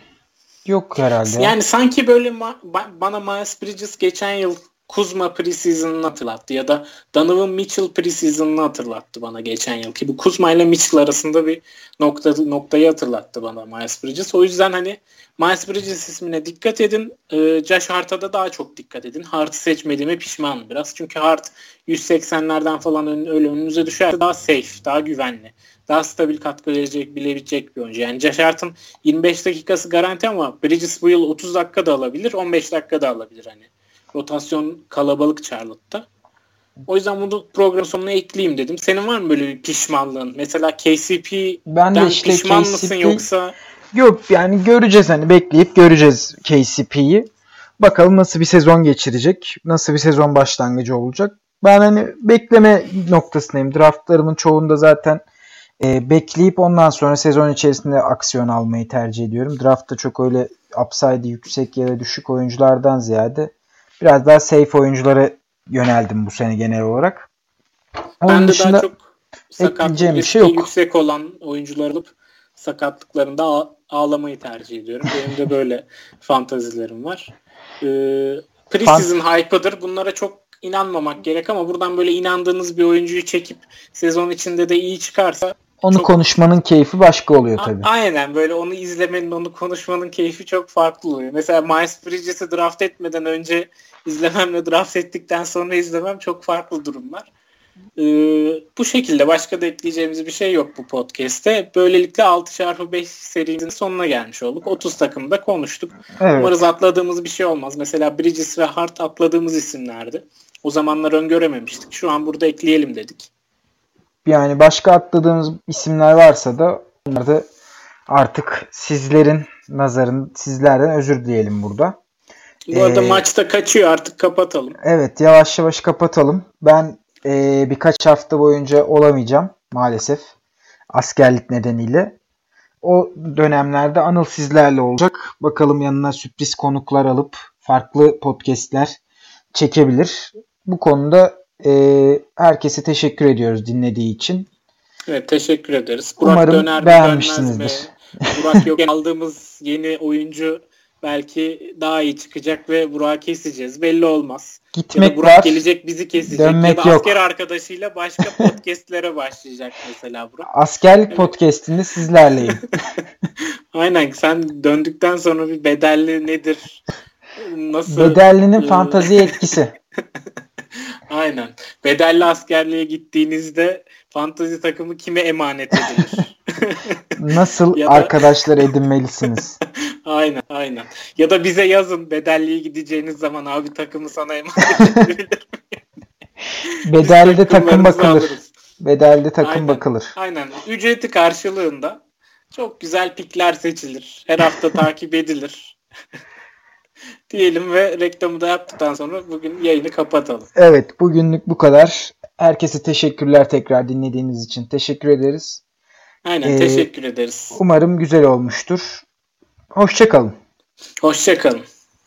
yok herhalde. Yani sanki böyle ma- bana Miles Bridges geçen yıl Kuzma preseason'ını hatırlattı ya da Donovan Mitchell preseason'ını hatırlattı bana geçen yıl ki bu Kuzma ile Mitchell arasında bir nokta noktayı hatırlattı bana Miles Bridges. O yüzden hani Miles Bridges ismine dikkat edin. Ee, Josh Hart'a da daha çok dikkat edin. Hart'ı seçmediğime pişmanım biraz. Çünkü Hart 180'lerden falan ön, öyle önünüze düşer daha safe, daha güvenli. Daha stabil katkı verecek, bilebilecek bir oyuncu. Yani Josh Hart'ın 25 dakikası garanti ama Bridges bu yıl 30 dakika da alabilir, 15 dakika da alabilir hani rotasyon kalabalık Charlotte'da. O yüzden bunu program sonuna ekleyeyim dedim. Senin var mı böyle bir pişmanlığın? Mesela KCP'den ben de işte pişman KCP... mısın yoksa? Yok yani göreceğiz hani bekleyip göreceğiz KCP'yi. Bakalım nasıl bir sezon geçirecek. Nasıl bir sezon başlangıcı olacak. Ben hani bekleme noktasındayım. Draftlarımın çoğunda zaten e, bekleyip ondan sonra sezon içerisinde aksiyon almayı tercih ediyorum. Draftta çok öyle upside yüksek ya da düşük oyunculardan ziyade Biraz daha safe oyunculara yöneldim bu sene genel olarak. Onun ben de dışında daha çok sakatlık bir şey yok. yüksek olan oyuncular alıp sakatlıklarında ağlamayı tercih ediyorum. Benim de böyle fantazilerim var. Ee, preseason Fant- hype'ıdır. Bunlara çok inanmamak gerek ama buradan böyle inandığınız bir oyuncuyu çekip sezon içinde de iyi çıkarsa onu çok... konuşmanın keyfi başka oluyor tabii. A- aynen böyle onu izlemenin, onu konuşmanın keyfi çok farklı oluyor. Mesela Miles Bridges'i draft etmeden önce izlememle draft ettikten sonra izlemem çok farklı durumlar. Ee, bu şekilde başka da ekleyeceğimiz bir şey yok bu podcast'te. Böylelikle 6x5 serimizin sonuna gelmiş olduk. 30 takımda konuştuk. Evet. Umarız atladığımız bir şey olmaz. Mesela Bridges ve Hart atladığımız isimlerdi. O zamanlar öngörememiştik. Şu an burada ekleyelim dedik. Yani başka atladığımız isimler varsa da onları da artık sizlerin nazarın sizlerden özür dileyelim burada. Bu arada ee, maçta kaçıyor artık kapatalım. Evet yavaş yavaş kapatalım. Ben e, birkaç hafta boyunca olamayacağım maalesef askerlik nedeniyle. O dönemlerde Anıl sizlerle olacak. Bakalım yanına sürpriz konuklar alıp farklı podcastler çekebilir. Bu konuda e, herkese teşekkür ediyoruz dinlediği için. Evet teşekkür ederiz. Burak Umarım döner beğenmişsinizdir. Burak yok aldığımız yeni oyuncu belki daha iyi çıkacak ve Burak'ı keseceğiz. Belli olmaz. Gitmek ya Burak var. gelecek bizi kesecek. Dönmek ya da yok. asker arkadaşıyla başka podcastlere başlayacak mesela Burak. Askerlik evet. podcastinde sizlerleyim. Aynen sen döndükten sonra bir bedelli nedir? Nasıl? Bedellinin fantazi etkisi. Aynen. Bedelli askerliğe gittiğinizde fantazi takımı kime emanet edilir? Nasıl da... arkadaşlar edinmelisiniz? Aynen aynen. Ya da bize yazın bedelliye gideceğiniz zaman abi takımı sana emanet edebilir Bedelde takım bakılır. alırız. Bedelde takım Aynen. bakılır. Aynen. Ücreti karşılığında çok güzel pikler seçilir. Her hafta takip edilir. Diyelim ve reklamı da yaptıktan sonra bugün yayını kapatalım. Evet bugünlük bu kadar. Herkese teşekkürler tekrar dinlediğiniz için. Teşekkür ederiz. Aynen Ee, teşekkür ederiz. Umarım güzel olmuştur. Hoşçakalın. Hoşçakalın.